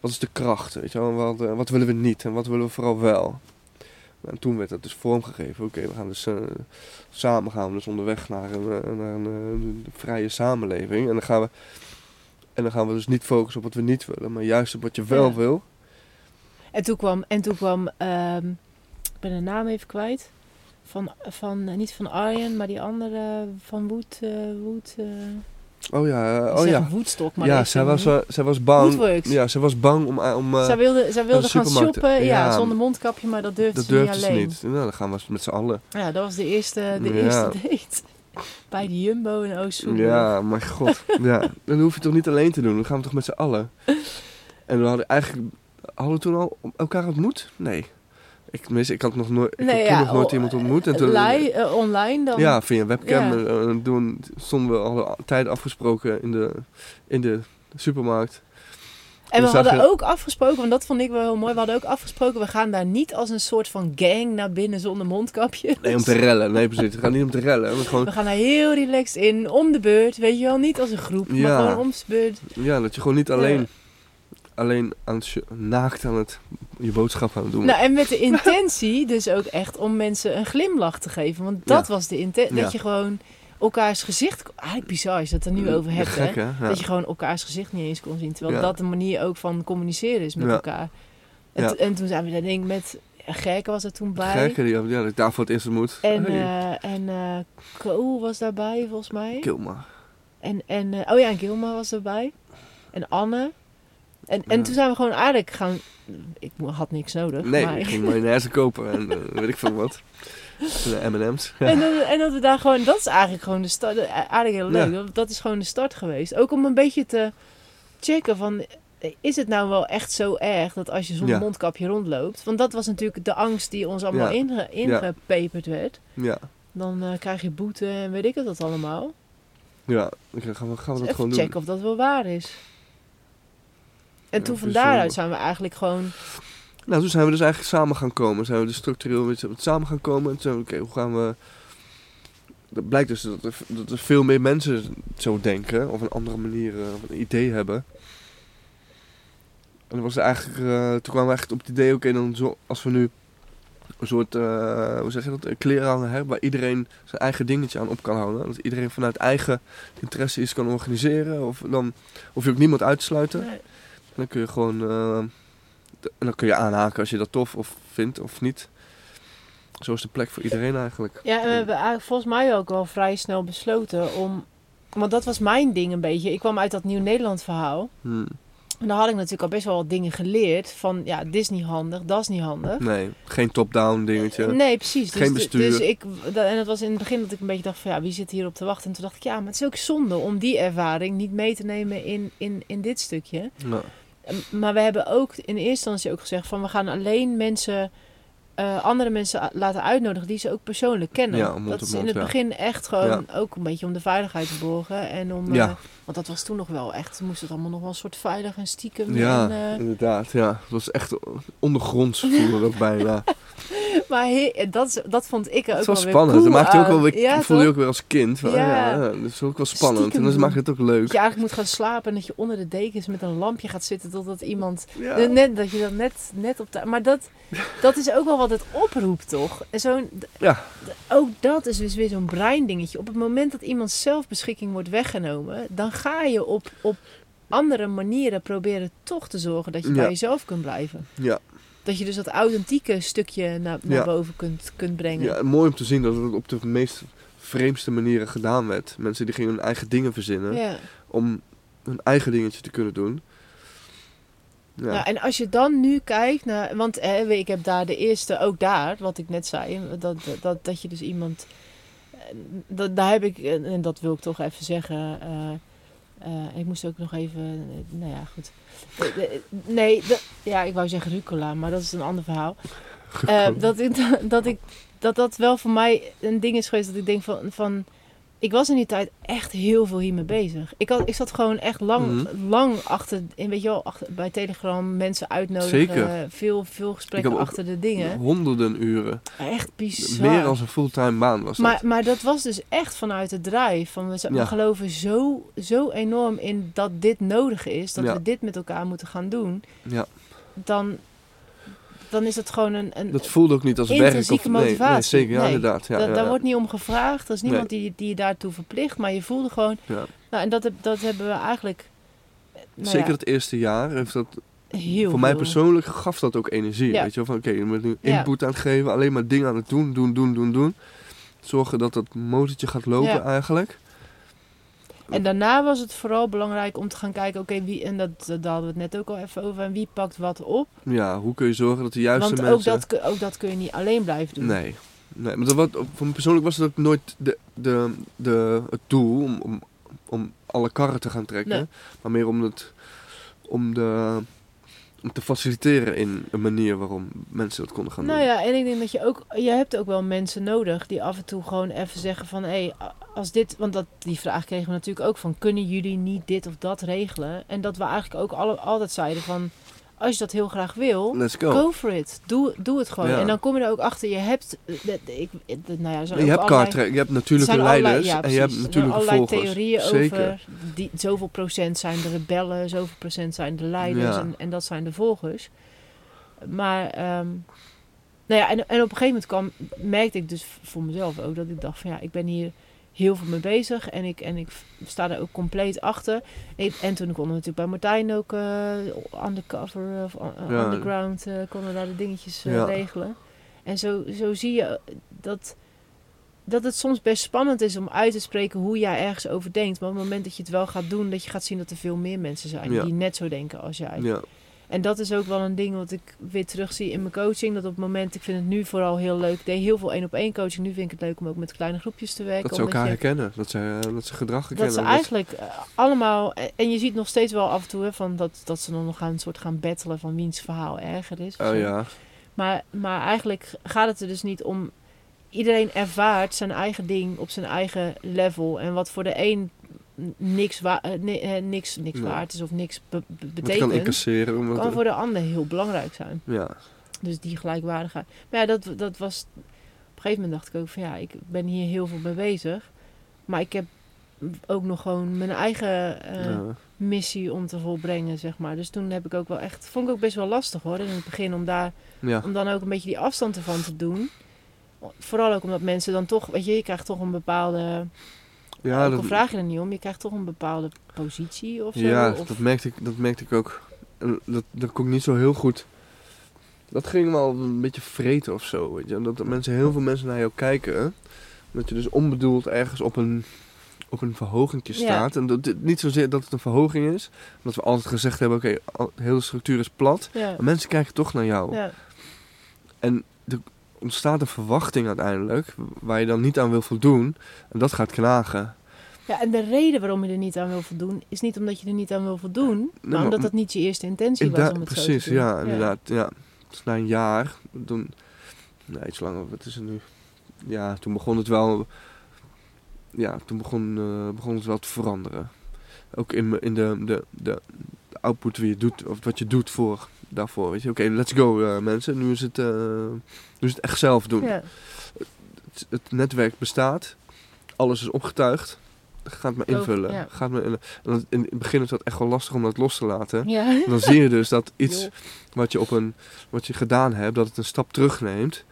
wat is de kracht? Weet je wel? Wat, eh, wat willen we niet? En wat willen we vooral wel? En toen werd dat dus vormgegeven. Oké, we gaan dus eh, samen gaan we dus onderweg naar een, eh, naar een, vrije samenleving. En dan gaan we en dan gaan we dus niet focussen op wat we niet willen, maar juist op wat je wel Ja. wil. En toen kwam, en toen kwam ehm, ik ben de naam even kwijt. Van, van eh, niet van Arjen, maar die andere van Wood. eh Wood eh, Oh ja, oh ja. Woodstock, maar Ja, zij was, zij was bang. Woodworks. Ja, zij was bang om, om eh, zij wilde, zij wilde de gaan shoppen, ja. Ja. zonder mondkapje, maar dat durfde dat ze durfde niet ze alleen. niet. Nou, dan gaan we met z'n allen. Ja, dat was de eerste, de Ja. eerste date. Bij de Jumbo in Oostzoetermeer. Ja, mijn god. ja, dan hoef je toch niet alleen te doen. Dan gaan we toch met z'n allen. En we hadden eigenlijk... Hadden we toen al elkaar ontmoet? Nee. Ik, tenminste, ik had nog nooit, ik Nee, ja, nog nooit iemand ontmoet. En toen, Li- eh, online dan. ja, via webcam. Ja. En, en toen stonden we al tijd afgesproken in de, in de supermarkt. En we We zagen- hadden ook afgesproken, want dat vond ik wel heel mooi. We hadden ook afgesproken, we gaan daar niet als een soort van gang naar binnen zonder mondkapje. Nee, om te rellen. Nee, precies. Het gaat niet om te rellen. Maar gewoon, We gaan daar heel relaxed in, om de beurt. Weet je wel, niet als een groep, maar gewoon om de beurt. ja, dat je gewoon niet alleen, Ja. Alleen aan het, naakt aan het, je boodschap aan het doen Nou, en met de intentie dus ook echt om mensen een glimlach te geven. Want dat Ja. was de intentie. Ja. Dat je gewoon elkaars gezicht... Eigenlijk bizar je het er nu over hebt, Gek, hè? Dat je gewoon elkaars gezicht niet eens kon zien. Terwijl dat de manier ook van communiceren is met elkaar. En, en toen zijn we daar denk ik met... Gerke was er toen bij. Gekke, die, ja, dat ik daar voor het eerst ontmoet. En, Hey, eh en Ko was daarbij volgens mij. Kilma. En, en eh, oh ja, en Gilma was erbij. En Anne. En, en Ja. toen zijn we gewoon eigenlijk gaan... Ik had niks nodig. Nee, maar, ik ging mayonaise kopen en eh, weet ik veel wat. De M&M's. Ja. En, dat, en dat we daar gewoon... Dat is eigenlijk gewoon de start. eh, Eigenlijk heel leuk. Ja. Dat, is gewoon de start geweest. Ook om een beetje te checken van... Is het nou wel echt zo erg dat als je Ja. mondkapje rondloopt? Want dat was natuurlijk de angst die ons allemaal inge, ingepeperd werd. Ja, Dan eh, krijg je boete en weet ik het dat allemaal. ja. Dan gaan we, gaan we Dus dat gewoon doen. checken of dat wel waar is. En toen van dus, daaruit eh, zijn we eigenlijk gewoon... Nou, toen zijn we dus eigenlijk samen gaan komen. Zijn we dus structureel weer samen gaan komen. En toen we, oké, hoe gaan we... Dat blijkt dus dat er, dat er veel meer mensen zo denken. Of een andere manier, eh, of een idee hebben. En was eigenlijk, eh, toen kwamen we echt op het idee, oké, dan zo, als we nu een soort, eh, hoe zeg je dat, een klerenhanger hebben waar iedereen zijn eigen dingetje aan op kan houden. Dat iedereen vanuit eigen interesse iets kan organiseren. Of dan hoef je ook niemand uit te sluiten. Nee. Dan kun je gewoon. eh, d- en dan kun je aanhaken als je dat tof of vindt of niet. Zo is de plek voor iedereen eigenlijk. Ja, en we hebben eigenlijk volgens mij ook wel vrij snel besloten om... Want dat was mijn ding een beetje. Ik kwam uit dat Nieuw-Nederland verhaal. Hmm. En daar had ik natuurlijk al best wel wat dingen geleerd. Van ja, dit is niet handig, dat is niet handig. Nee, geen top-down dingetje. Nee, precies. Dus, Geen bestuur. Dus ik, en het was in het begin dat ik een beetje dacht van ja, wie zit hier op te wachten? En toen dacht ik ja, maar het is ook zonde om die ervaring niet mee te nemen in, in, in dit stukje. Ja. Maar we hebben ook in eerste instantie ook gezegd van we gaan alleen mensen, eh, andere mensen laten uitnodigen die ze ook persoonlijk kennen. Ja, dat is in het ja. begin echt gewoon ook een beetje om de veiligheid te borgen. En om, eh, want dat was toen nog wel echt, moest het allemaal nog wel een soort veilig en stiekem. Ja, En, eh, inderdaad. Ja. Het was echt ondergronds voelde dat bijna. maar he- dat, dat vond ik ook wel weer spannend. cool dat je ook wel weer, Ja, voelde je ook weer als kind. Van, Ja. dat is ook wel spannend. Stiekem en dan doen. maakt het ook leuk. Dat je eigenlijk moet gaan slapen en dat je onder de dekens met een lampje gaat zitten totdat iemand Ja. Net, dat je dan net, net op de... Maar dat, dat is ook wel wat het oproept, toch? En Zo'n, Ja. ook dat is dus weer zo'n breindingetje. Op het moment dat iemand zelfbeschikking wordt weggenomen... dan ga je op, op andere manieren proberen toch te zorgen... dat je bij jezelf kunt blijven. Ja. Dat je dus dat authentieke stukje naar, naar Ja. boven kunt, kunt brengen. ja, mooi om te zien dat het op de meest vreemdste manieren gedaan werd. Mensen die gingen hun eigen dingen verzinnen. Ja. Om hun eigen dingetje te kunnen doen. Ja. Nou, en als je dan nu kijkt naar... Want hè, ik heb daar de eerste, ook daar, wat ik net zei... dat, dat, dat je dus iemand... eh, Dat, daar heb ik, en en dat wil ik toch even zeggen... eh, eh, ik moest ook nog even... eh, Nou ja, goed. Eh, Nee, dat- ja, ik wou zeggen rucola, maar dat is een ander verhaal. Dat, ik, dat, ik, dat dat wel voor mij een ding is geweest dat ik denk van... van ik was in die tijd echt heel veel hiermee bezig. Ik, had, ik zat gewoon echt lang, Mhm. lang achter, in, weet je wel, achter, bij Telegram mensen uitnodigen. Zeker. Veel, veel gesprekken achter de dingen. Honderden uren. Echt bizar. Meer dan een fulltime baan was dat. maar, maar dat was dus echt vanuit het drive. Van we, z- we Ja. geloven zo, zo enorm in dat dit nodig is. Dat Ja. we dit met elkaar moeten gaan doen. Ja. Dan, dan is het gewoon een, een Dat voelde ook niet als werk. Of, intrinsieke nee, nee, motivatie. zeker, ja, Nee. inderdaad. Ja, Da- ja, daar ja. wordt niet om gevraagd. Er is niemand Nee. die, die je daartoe verplicht. Maar je voelde gewoon... Ja. Nou, en dat, heb, dat hebben we eigenlijk... nou Zeker het eerste jaar heeft dat heel voor mij persoonlijk gaf dat ook energie. Ja. Weet je wel, van oké, je bent nu input aan het geven, alleen maar dingen aan het doen, doen, doen, doen, doen. Zorgen dat dat motortje gaat lopen Ja. eigenlijk. En daarna was het vooral belangrijk om te gaan kijken... Oké, wie... En dat, dat daar hadden we het net ook al even over. En wie pakt wat op? Ja, hoe kun je zorgen dat de juiste Want ook mensen... dat, ook dat kun je niet alleen blijven doen. Nee. nee maar dat wat, voor me persoonlijk was het ook nooit de, de, de, het doel om, om, om alle karren te gaan trekken. Nee. Maar meer om, het, om, de, om te faciliteren in een manier waarom mensen dat konden gaan Nou doen. ja, en ik denk dat je ook... Je hebt ook wel mensen nodig die af en toe gewoon even zeggen van... Hé, hey, als dit... Want dat, die vraag kregen we natuurlijk ook van... Kunnen jullie niet dit of dat regelen? En dat we eigenlijk ook alle, altijd zeiden van... Als je dat heel graag wil... Let's go. Go for it. Doe, doe het gewoon. Ja. En dan kom je er ook achter. Je hebt... Ik, nou ja, je hebt allerlei- je hebt natuurlijke allerlei- leiders ja, en je hebt. Er natuurlijke allerlei volgers. theorieën Zeker. over... Die, zoveel procent zijn de rebellen, zoveel procent zijn de leiders Ja. en, en dat zijn de volgers. Maar... ehm, nou ja, en, en op een gegeven moment kwam, merkte ik dus voor mezelf ook dat ik dacht van ja, ik ben hier heel veel mee bezig. En ik, en ik sta er ook compleet achter. En, en toen konden we natuurlijk bij Martijn ook uh, undercover of uh, Ja. underground eh, konden we daar de dingetjes eh, Ja. regelen. En zo, zo zie je dat, dat het soms best spannend is om uit te spreken hoe jij ergens over denkt. Maar op het moment dat je het wel gaat doen, dat je gaat zien dat er veel meer mensen zijn Ja. die net zo denken als jij. En dat is ook wel een ding wat ik weer terugzie in mijn coaching. Dat op het moment, ik vind het nu vooral heel leuk. Ik deed heel veel één op één coaching. Nu vind ik het leuk om ook met kleine groepjes te werken. dat ze elkaar je- herkennen. Dat ze, eh, dat ze gedrag dat herkennen. ze eigenlijk eh, allemaal... En je ziet nog steeds wel af en toe hè, van dat, dat ze dan nog gaan, een soort gaan battelen van wiens verhaal erger is. Oh ja, Maar, maar eigenlijk gaat het er dus niet om... Iedereen ervaart zijn eigen ding op zijn eigen level. En wat voor de een niks, wa- eh, eh, niks, niks Nee. waard is of niks be- be- wat kan betekent... incasseren. Omdat, kan voor de ander heel belangrijk zijn. Ja, Dus die gelijkwaardigheid. Maar ja, dat, dat was... Op een gegeven moment dacht ik ook van ja, ik ben hier heel veel mee bezig. Maar ik heb ook nog gewoon mijn eigen eh, ja. missie om te volbrengen, zeg maar. Dus toen heb ik ook wel echt... Vond ik ook best wel lastig hoor, in het begin. Om, daar, ja. om dan ook een beetje die afstand ervan te doen. Vooral ook omdat mensen dan toch... Weet je, je krijgt toch een bepaalde... ja ook dat, al vraag je er niet om, je krijgt toch een bepaalde positie of zo. ja of, dat, merkte ik, dat merkte ik ook. En dat, dat kon ik niet zo heel goed. Dat ging wel een beetje vreten of zo. Weet je? Dat, mensen, heel veel mensen naar jou kijken. Dat je dus onbedoeld ergens op een, op een verhogingje Ja. staat. En dat, niet zozeer dat het een verhoging is. Dat we altijd gezegd hebben, oké, al- de hele structuur is plat. ja, Maar mensen kijken toch naar jou. ja, En er ontstaat een verwachting uiteindelijk. Waar je dan niet aan wil voldoen. En dat gaat knagen. Ja, en de reden waarom je er niet aan wil voldoen, is niet omdat je er niet aan wil voldoen, maar maar- omdat dat niet je eerste intentie was om het precies, zo te doen. ja, inderdaad. Ja. Dus na een jaar, toen, nee, iets langer, wat is het nu? Ja, toen begon het wel, ja, toen begon, eh, begon het wel te veranderen. Ook in, in de, de, de, de output wie je doet, of wat je doet voor, daarvoor. Weet je, oké, let's go eh, mensen, nu is, het, eh, nu is het echt zelf doen. Ja, Het, het netwerk bestaat, alles is opgetuigd. Ga het maar Ook, invullen. ja. Ga het maar in, en dat- in het begin is dat echt wel lastig om dat los te laten. ja. En dan zie je dus dat iets wat je, op een, wat je gedaan hebt, dat het een stap terugneemt.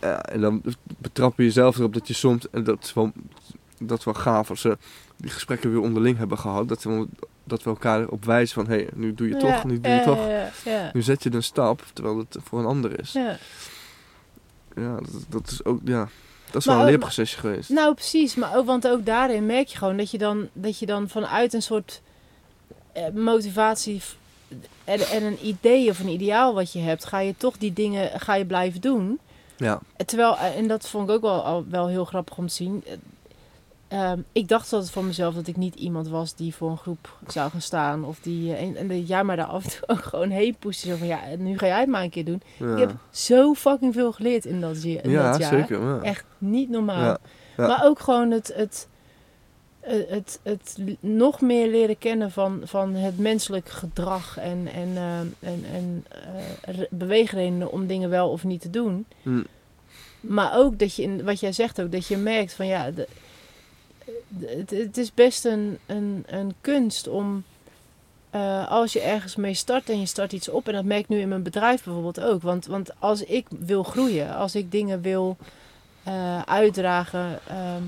Ja, en dan betrap je jezelf erop dat je soms, en dat is wel, dat is wel gaaf als ze die gesprekken weer onderling hebben gehad, dat we, dat we elkaar erop wijzen van, hé, hey, nu doe je toch, Ja, nu doe je ja, toch. Ja, Nu zet je een stap, terwijl het voor een ander is. ja. Ja, dat, dat is ook, ja, dat is Maar wel een leerprocesje geweest. Nou, precies. Maar ook, want ook daarin merk je gewoon dat je dan, dat je dan vanuit een soort eh, motivatie en, en een idee of een ideaal wat je hebt, ga je toch die dingen ga je blijven doen. Ja, Terwijl, eh, en dat vond ik ook wel, wel heel grappig om te zien. Eh, ehm, ik dacht altijd van mezelf dat ik niet iemand was die voor een groep zou gaan staan. Of die, eh, en, en dat jij mij daar af en toe ook gewoon heen pushen. Zo van, ja, nu ga jij het maar een keer doen. ja. Ik heb zo fucking veel geleerd in dat, in ja dat jaar. zeker. Ja. Echt niet normaal. Ja, ja. Maar ook gewoon het, het, het, het, het nog meer leren kennen van, van het menselijk gedrag en, en, eh, en, en re- beweegredenen om dingen wel of niet te doen. Hm. Maar ook dat je, in, wat jij zegt ook, dat je merkt van ja, de, de- het, het is best een, een, een kunst om, eh, als je ergens mee start en je start iets op, en dat merk ik nu in mijn bedrijf bijvoorbeeld ook. Want, want als ik wil groeien, als ik dingen wil eh, uitdragen, ehm,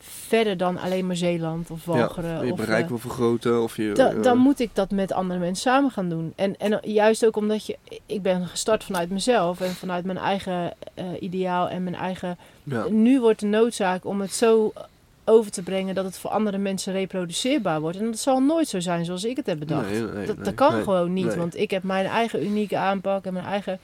verder dan alleen maar Zeeland of Walcheren. je of, bereik eh, wil vergroten of je... da- eh, dan moet ik dat met andere mensen samen gaan doen. En, en juist ook omdat je, ik ben gestart vanuit mezelf en vanuit mijn eigen eh, ideaal en mijn eigen. ja. Nu wordt de noodzaak om het zo over te brengen dat het voor andere mensen reproduceerbaar wordt. En dat zal nooit zo zijn zoals ik het heb bedacht. Nee, nee, dat, nee, kan gewoon niet, want ik heb mijn eigen unieke aanpak en mijn eigen.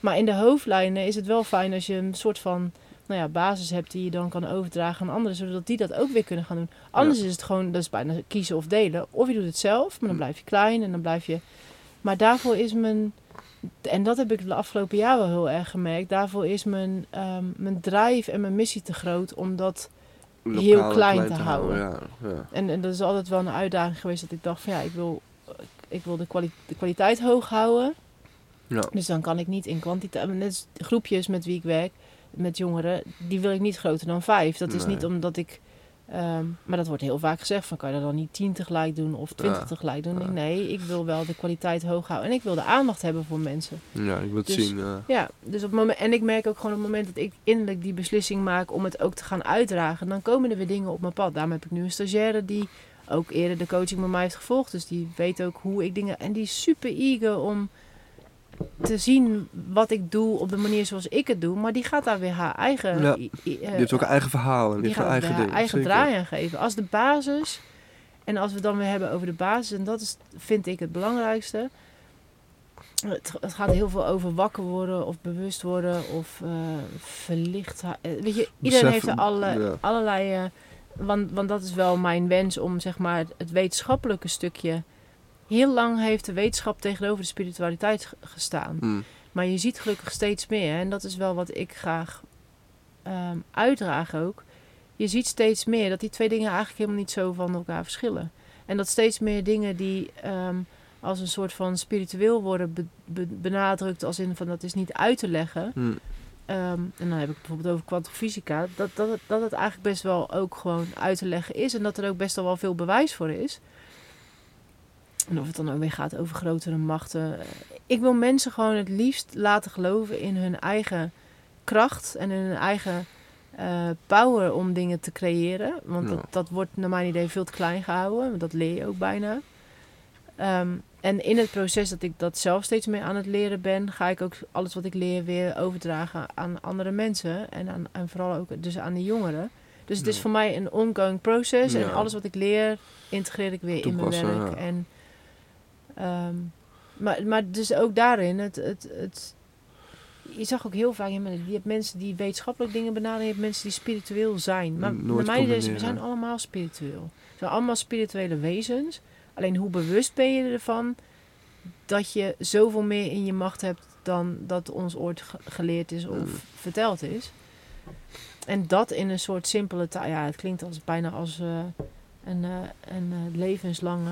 Maar in de hoofdlijnen is het wel fijn als je een soort van nou ja, basis hebt die je dan kan overdragen aan anderen, zodat die dat ook weer kunnen gaan doen. Anders is het gewoon, dat is bijna kiezen of delen. Of je doet het zelf, maar dan Hm. blijf je klein en dan blijf je. Maar daarvoor is mijn, en dat heb ik de afgelopen jaar wel heel erg gemerkt, daarvoor is mijn, ehm, mijn drive en mijn missie te groot om heel klein te houden. Ja, ja. en, en dat is altijd wel een uitdaging geweest dat ik dacht van ja, ik wil, ik wil de, kwali- de kwaliteit hoog houden. Ja. Dus dan kan ik niet in kwantiteit. Net groepjes met wie ik werk, met jongeren, die wil ik niet groter dan vijf. Dat is niet omdat ik Ehm, maar dat wordt heel vaak gezegd van kan je dat dan niet tien tegelijk doen of twintig Ja. tegelijk doen? Ja. Nee, ik wil wel de kwaliteit hoog houden en ik wil de aandacht hebben voor mensen. Ja, ik wil het Dus- zien. ja. Ja, dus op moment, en ik merk ook gewoon op het moment dat ik innerlijk die beslissing maak om het ook te gaan uitdragen, dan komen er weer dingen op mijn pad. Daarom heb ik nu een stagiaire die ook eerder de coaching met mij heeft gevolgd. Dus die weet ook hoe ik dingen. En die is super eager om te zien wat ik doe op de manier zoals ik het doe. Maar die gaat daar weer haar eigen. Ja, i- Die heeft ook een eigen verhaal en die heeft haar gaat eigen er ding. haar eigen draai aan geven. Als de basis, en als we het dan weer hebben over de basis, en dat is, vind ik het belangrijkste. Het, het gaat heel veel over wakker worden of bewust worden of eh verlicht. eh, Weet je, iedereen heeft er alle, ja. allerlei. want, want dat is wel mijn wens om zeg maar het wetenschappelijke stukje. Heel lang heeft de wetenschap tegenover de spiritualiteit gestaan. Mm. Maar je ziet gelukkig steeds meer. En dat is wel wat ik graag ehm, uitdraag ook. Je ziet steeds meer dat die twee dingen eigenlijk helemaal niet zo van elkaar verschillen. En dat steeds meer dingen die ehm, als een soort van spiritueel worden be- be- benadrukt, als in van dat is niet uit te leggen. Mm. Ehm, en dan heb ik het bijvoorbeeld over kwantumfysica. Dat, dat, dat het eigenlijk best wel ook gewoon uit te leggen is. En dat er ook best wel wel veel bewijs voor is. En of het dan ook weer gaat over grotere machten. Ik wil mensen gewoon het liefst laten geloven in hun eigen kracht en in hun eigen eh, power om dingen te creëren. Want Ja. dat, dat wordt naar mijn idee veel te klein gehouden. Dat leer je ook bijna. Ehm, en in het proces dat ik dat zelf steeds meer aan het leren ben, ga ik ook alles wat ik leer weer overdragen aan andere mensen. En, aan, en vooral ook dus aan de jongeren. Dus het is voor mij een ongoing proces. Ja. En alles wat ik leer, integreer ik weer in mijn werk. ja. En, ehm, maar, maar dus ook daarin, het, het, het, je zag ook heel vaak, je hebt mensen die wetenschappelijk dingen benaderen, je hebt mensen die spiritueel zijn. Maar Nooit naar mijn idee, is- we zijn allemaal spiritueel. We zijn allemaal spirituele wezens. Alleen hoe bewust ben je ervan dat je zoveel meer in je macht hebt dan dat ons ooit ge- geleerd is of Mm. verteld is. En dat in een soort simpele taal. Ja, het klinkt als, bijna als eh, een, eh, een eh, levenslange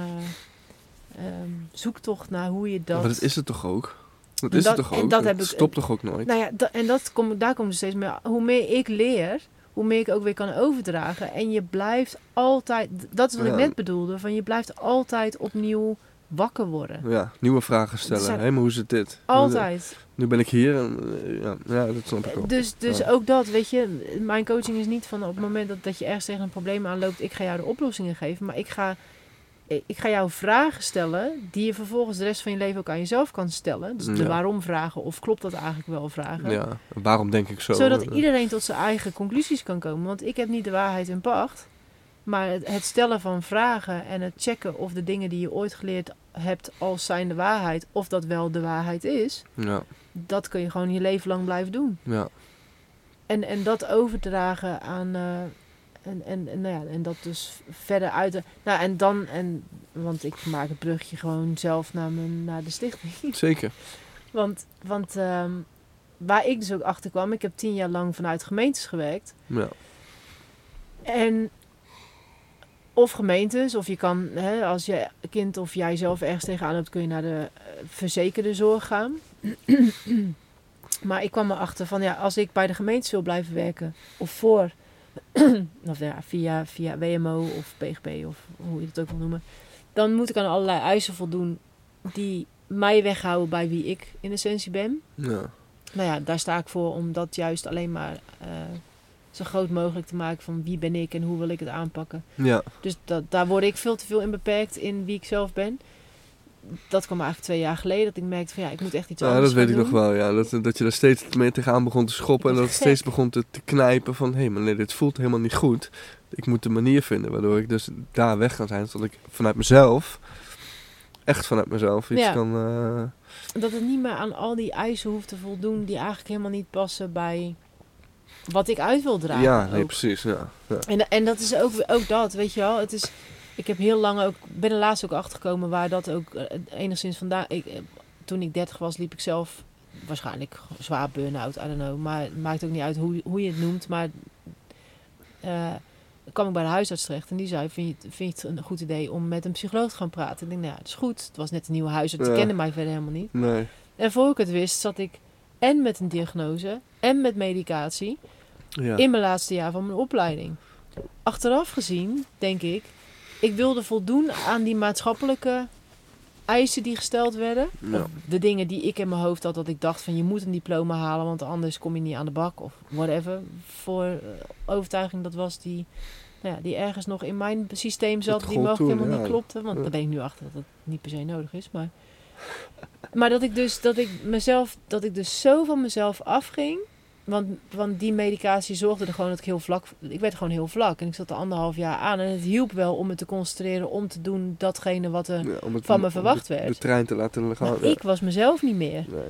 ehm, zoektocht naar hoe je dat... Maar dat is het toch ook? Dat En is dat- het toch en ook? dat Het heb ik- stopt toch ook nooit? Nou ja, en dat kom, daar komt er steeds meer. Hoe meer ik leer, hoe meer ik ook weer kan overdragen. En je blijft altijd, dat is wat Ja. ik net bedoelde, van je blijft altijd opnieuw wakker worden. Ja, nieuwe vragen stellen. zijn- Hé, maar hoe zit dit? Altijd. Nu ben ik hier en eh, ja, ja dat snap ik ook. Dus, dus Ja. ook dat, weet je, mijn coaching is niet van op het moment dat, dat je ergens tegen een probleem aanloopt, ik ga jou de oplossingen geven, maar ik ga, ik ga jou vragen stellen die je vervolgens de rest van je leven ook aan jezelf kan stellen. Dus de Ja. waarom vragen of klopt dat eigenlijk wel vragen. Ja, waarom denk ik zo? Zodat Eh, iedereen tot zijn eigen conclusies kan komen. Want ik heb niet de waarheid in pacht. Maar het, het stellen van vragen en het checken of de dingen die je ooit geleerd hebt als zijn de waarheid, of dat wel de waarheid is, Ja, dat kun je gewoon je leven lang blijven doen. ja. En, en dat overdragen aan. eh, en, en, en, nou ja, en dat dus verder uit. Nou, en dan. En, want ik maak het brugje gewoon zelf naar, mijn, naar de stichting. Zeker. Want, want ehm, waar ik dus ook achter kwam, ik heb tien jaar lang vanuit gemeentes gewerkt. Ja. En of gemeentes, of je kan, hè, als je kind of jij zelf ergens tegenaan loopt, kun je naar de eh, verzekerde zorg gaan. maar ik kwam erachter van, ja, als ik bij de gemeente wil blijven werken, of voor, of ja, via, via WMO of PGB, of hoe je het ook wil noemen, dan moet ik aan allerlei eisen voldoen die mij weghouden bij wie ik in essentie ben. Ja. Nou ja, daar sta ik voor om dat juist alleen maar eh, zo groot mogelijk te maken van wie ben ik en hoe wil ik het aanpakken. Ja. Dus dat, daar word ik veel te veel in beperkt in wie ik zelf ben. Dat kwam eigenlijk twee jaar geleden dat ik merkte van ja, ik moet echt iets Ja, anders dat weet ik nog wel. Ja. Dat, dat je er steeds meer tegenaan begon te schoppen. En Dat het steeds begon te, te knijpen van... Hé, hey, maar nee, dit voelt helemaal niet goed. Ik moet een manier vinden waardoor ik dus daar weg kan zijn. Zodat ik vanuit mezelf... Echt vanuit mezelf iets Ja. kan... eh, Dat het niet meer aan al die eisen hoeft te voldoen die eigenlijk helemaal niet passen bij wat ik uit wil dragen. ja, nee, precies. Ja. Ja. En, en dat is ook, ook dat, weet je wel. Het is, ik heb heel lang ook, ben er laatst ook achtergekomen waar dat ook eh, enigszins vandaan. Ik, eh, toen ik 30 was, liep ik zelf waarschijnlijk zwaar burn-out, I don't know. Maar het maakt ook niet uit hoe, hoe je het noemt. Maar eh, kwam ik bij de huisarts terecht en die zei: vind je, het- vind je het een goed idee om met een psycholoog te gaan praten? Ik denk, nou ja, dat is goed. Het was net een nieuwe huisarts, die Ja. kende mij verder helemaal niet. Nee. En voor ik het wist, zat ik en met een diagnose en met medicatie Ja. in mijn laatste jaar van mijn opleiding. achteraf gezien, denk ik, ik wilde voldoen aan die maatschappelijke eisen die gesteld werden. Ja. Of de dingen die ik in mijn hoofd had, dat ik dacht van je moet een diploma halen, want anders kom je niet aan de bak. Of whatever voor eh, overtuiging dat was die, nou ja, die ergens nog in mijn systeem zat, die mogelijk toen, helemaal ja. niet klopte. Want daar ben ik nu achter dat het niet per se nodig is. Maar, maar dat ik dus dat ik mezelf, dat ik dus zo van mezelf afging. Want, want die medicatie zorgde er gewoon dat ik heel vlak... Ik werd gewoon heel vlak. En ik zat er anderhalf jaar aan. En het hielp wel om me te concentreren om te doen datgene wat er... Ja, om het, van me verwacht de, werd. De trein te laten gaan. Ja. ik was mezelf niet meer. Nee.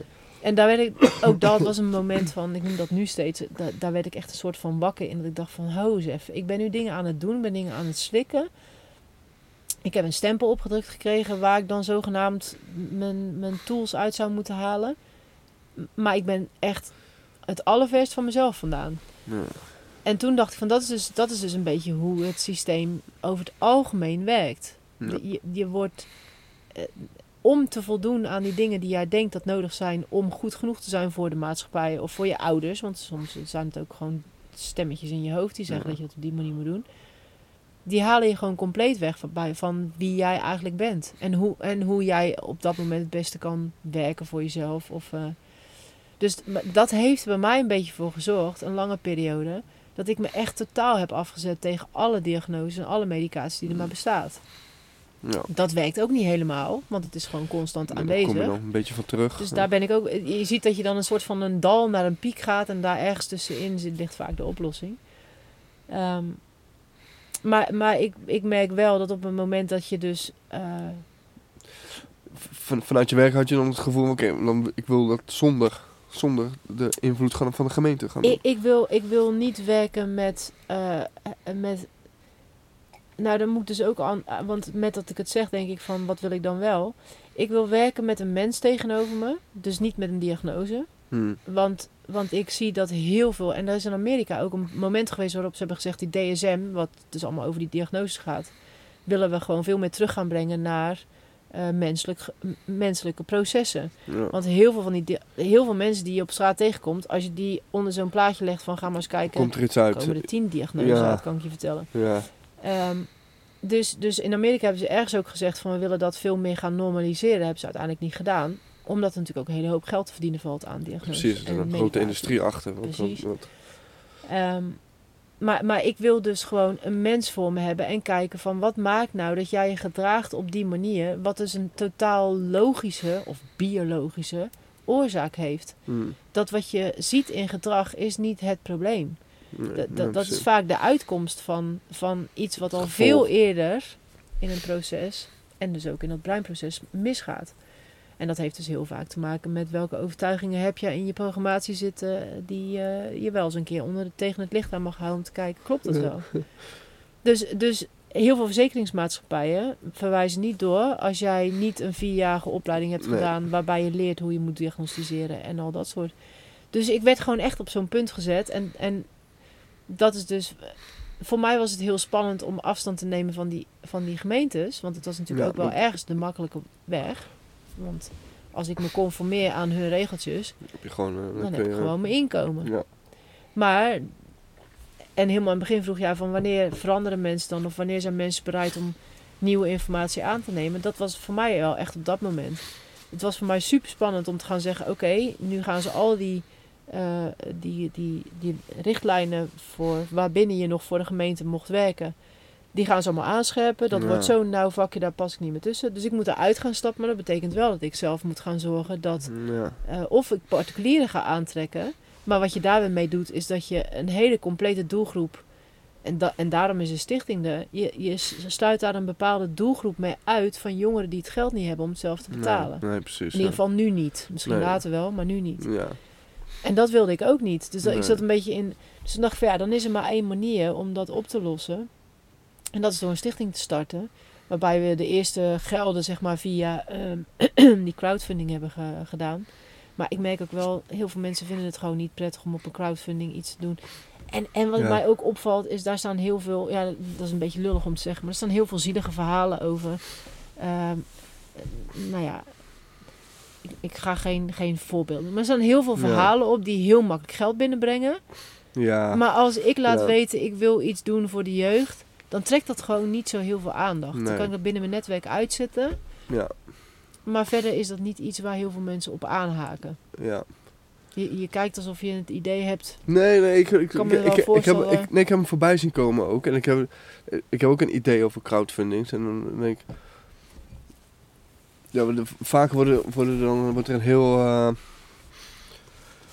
En daar werd ik... Ook dat was een moment van... Ik noem dat nu steeds. da- daar werd ik echt een soort van wakker in. Dat ik dacht van... Ho eens even. Ik ben nu dingen aan het doen. Ik ben dingen aan het slikken. Ik heb een stempel opgedrukt gekregen... waar ik dan zogenaamd mijn, mijn tools uit zou moeten halen. Maar ik ben echt het allerverst van mezelf vandaan. Ja. En toen dacht ik van... Dat is dus, dat is dus een beetje hoe het systeem over het algemeen werkt. Ja. Je, je wordt... eh, om te voldoen aan die dingen die jij denkt dat nodig zijn... om goed genoeg te zijn voor de maatschappij of voor je ouders... want soms zijn het ook gewoon stemmetjes in je hoofd... die zeggen Ja. dat je het op die manier moet doen... die halen je gewoon compleet weg van, bij- van wie jij eigenlijk bent. En hoe, en hoe jij op dat moment het beste kan werken voor jezelf. Of, eh, dus dat heeft bij mij een beetje voor gezorgd, een lange periode... dat ik me echt totaal heb afgezet tegen alle diagnoses en alle medicatie die er maar bestaat. Ja. Dat werkt ook niet helemaal, want het is gewoon constant Daar kom je aanwezig. dan een beetje van terug. Dus Ja. daar ben ik ook. Je ziet dat je dan een soort van een dal naar een piek gaat en daar ergens tussenin zit, ligt vaak de oplossing. Ehm, maar maar ik, ik merk wel dat op het moment dat je dus. eh, Van, vanuit je werk had je dan het gevoel, oké, ik wil dat zonder, zonder de invloed van de gemeente gaan doen. ik, ik, wil, ik wil niet werken met. eh, met nou, dan moet dus ook aan. Want met dat ik het zeg, denk ik van wat wil ik dan wel? Ik wil werken met een mens tegenover me, dus niet met een diagnose. Hmm. Want, want ik zie dat heel veel, en daar is in Amerika ook een moment geweest waarop ze hebben gezegd, die DSM, wat dus allemaal over die diagnoses gaat, willen we gewoon veel meer terug gaan brengen naar eh, menselijk, menselijke processen. Ja. Want heel veel van die, di- heel veel mensen die je op straat tegenkomt, als je die onder zo'n plaatje legt van ga maar eens kijken, Komt er iets uit? komen er tien diagnoses Ja. uit, kan ik je vertellen. Ja. Ehm, dus, dus in Amerika hebben ze ergens ook gezegd van we willen dat veel meer gaan normaliseren. hebben ze uiteindelijk niet gedaan. Omdat er natuurlijk ook een hele hoop geld te verdienen valt aan diagnoses. Precies, er is en een grote industrie achter. Precies. Ehm, maar, maar ik wil dus gewoon een mens voor me hebben en kijken van wat maakt nou dat jij je gedraagt op die manier, wat dus een totaal logische of biologische oorzaak heeft. hmm. Dat wat je ziet in gedrag is niet het probleem. Nee, Dat, dat, dat is vaak de uitkomst van, van iets wat al veel eerder in een proces en dus ook in dat breinproces misgaat. En dat heeft dus heel vaak te maken met welke overtuigingen heb je in je programmatie zitten die eh, je wel eens een keer onder de, tegen het licht aan mag houden om te kijken, klopt dat Ja. wel? Dus, dus heel veel verzekeringsmaatschappijen verwijzen niet door als jij niet een vierjarige opleiding hebt Nee. gedaan waarbij je leert hoe je moet diagnosticeren en al dat soort. Dus ik werd gewoon echt op zo'n punt gezet en, en dat is dus. Voor mij was het heel spannend om afstand te nemen van die, van die gemeentes. Want het was natuurlijk Ja, ook wel ergens de makkelijke weg. Want als ik me conformeer aan hun regeltjes, Heb je gewoon, eh, dan dan kun heb ik je- gewoon mijn inkomen. Ja. Maar, en helemaal in het begin vroeg jij van wanneer veranderen mensen dan? Of wanneer zijn mensen bereid om nieuwe informatie aan te nemen? Dat was voor mij wel echt op dat moment. Het was voor mij super spannend om te gaan zeggen: oké, nu gaan ze al die, eh, die, die, die richtlijnen voor waarbinnen je nog voor de gemeente mocht werken. Die gaan ze allemaal aanscherpen. Dat Ja. wordt zo'n nauw vakje, daar pas ik niet meer tussen. Dus ik moet eruit gaan stappen. Maar dat betekent wel dat ik zelf moet gaan zorgen dat Ja. eh, of ik particulieren ga aantrekken. Maar wat je daar weer mee doet, is dat je een hele complete doelgroep. En, da en daarom is een stichting er. Je, je sluit daar een bepaalde doelgroep mee uit van jongeren die het geld niet hebben om het zelf te betalen. Nee, nee, precies. In ieder geval nu niet. Misschien Nee. later wel, maar nu niet. Ja. En dat wilde ik ook niet. Dus dat, ik zat een beetje in. Dus toen dacht ik van ja, dan is er maar één manier om dat op te lossen. En dat is door een stichting te starten. Waarbij we de eerste gelden, zeg maar, via ehm, die crowdfunding hebben ge- gedaan. Maar ik merk ook wel, heel veel mensen vinden het gewoon niet prettig om op een crowdfunding iets te doen. En, en wat Ja. mij ook opvalt, is daar staan heel veel, ja, dat is een beetje lullig om te zeggen, maar er staan heel veel zielige verhalen over. Ehm, nou ja, ik, ik ga geen, geen voorbeelden. Maar er staan heel veel Ja. verhalen op die heel makkelijk geld binnenbrengen. Ja, Maar als ik laat Ja. weten, ik wil iets doen voor de jeugd, dan trekt dat gewoon niet zo heel veel aandacht. Dan kan ik dat binnen mijn netwerk uitzetten. ja, Maar verder is dat niet iets waar heel veel mensen op aanhaken. ja. Je, je kijkt alsof je het idee hebt. Nee, nee, ik, ik, Kan ik, me wel ik, ik, heb, ik, nee, ik heb hem voorbij zien komen ook. En ik heb, ik heb ook een idee over crowdfundings. En dan denk ik... Ja, vaak worden, worden dan, wordt er een heel... eh,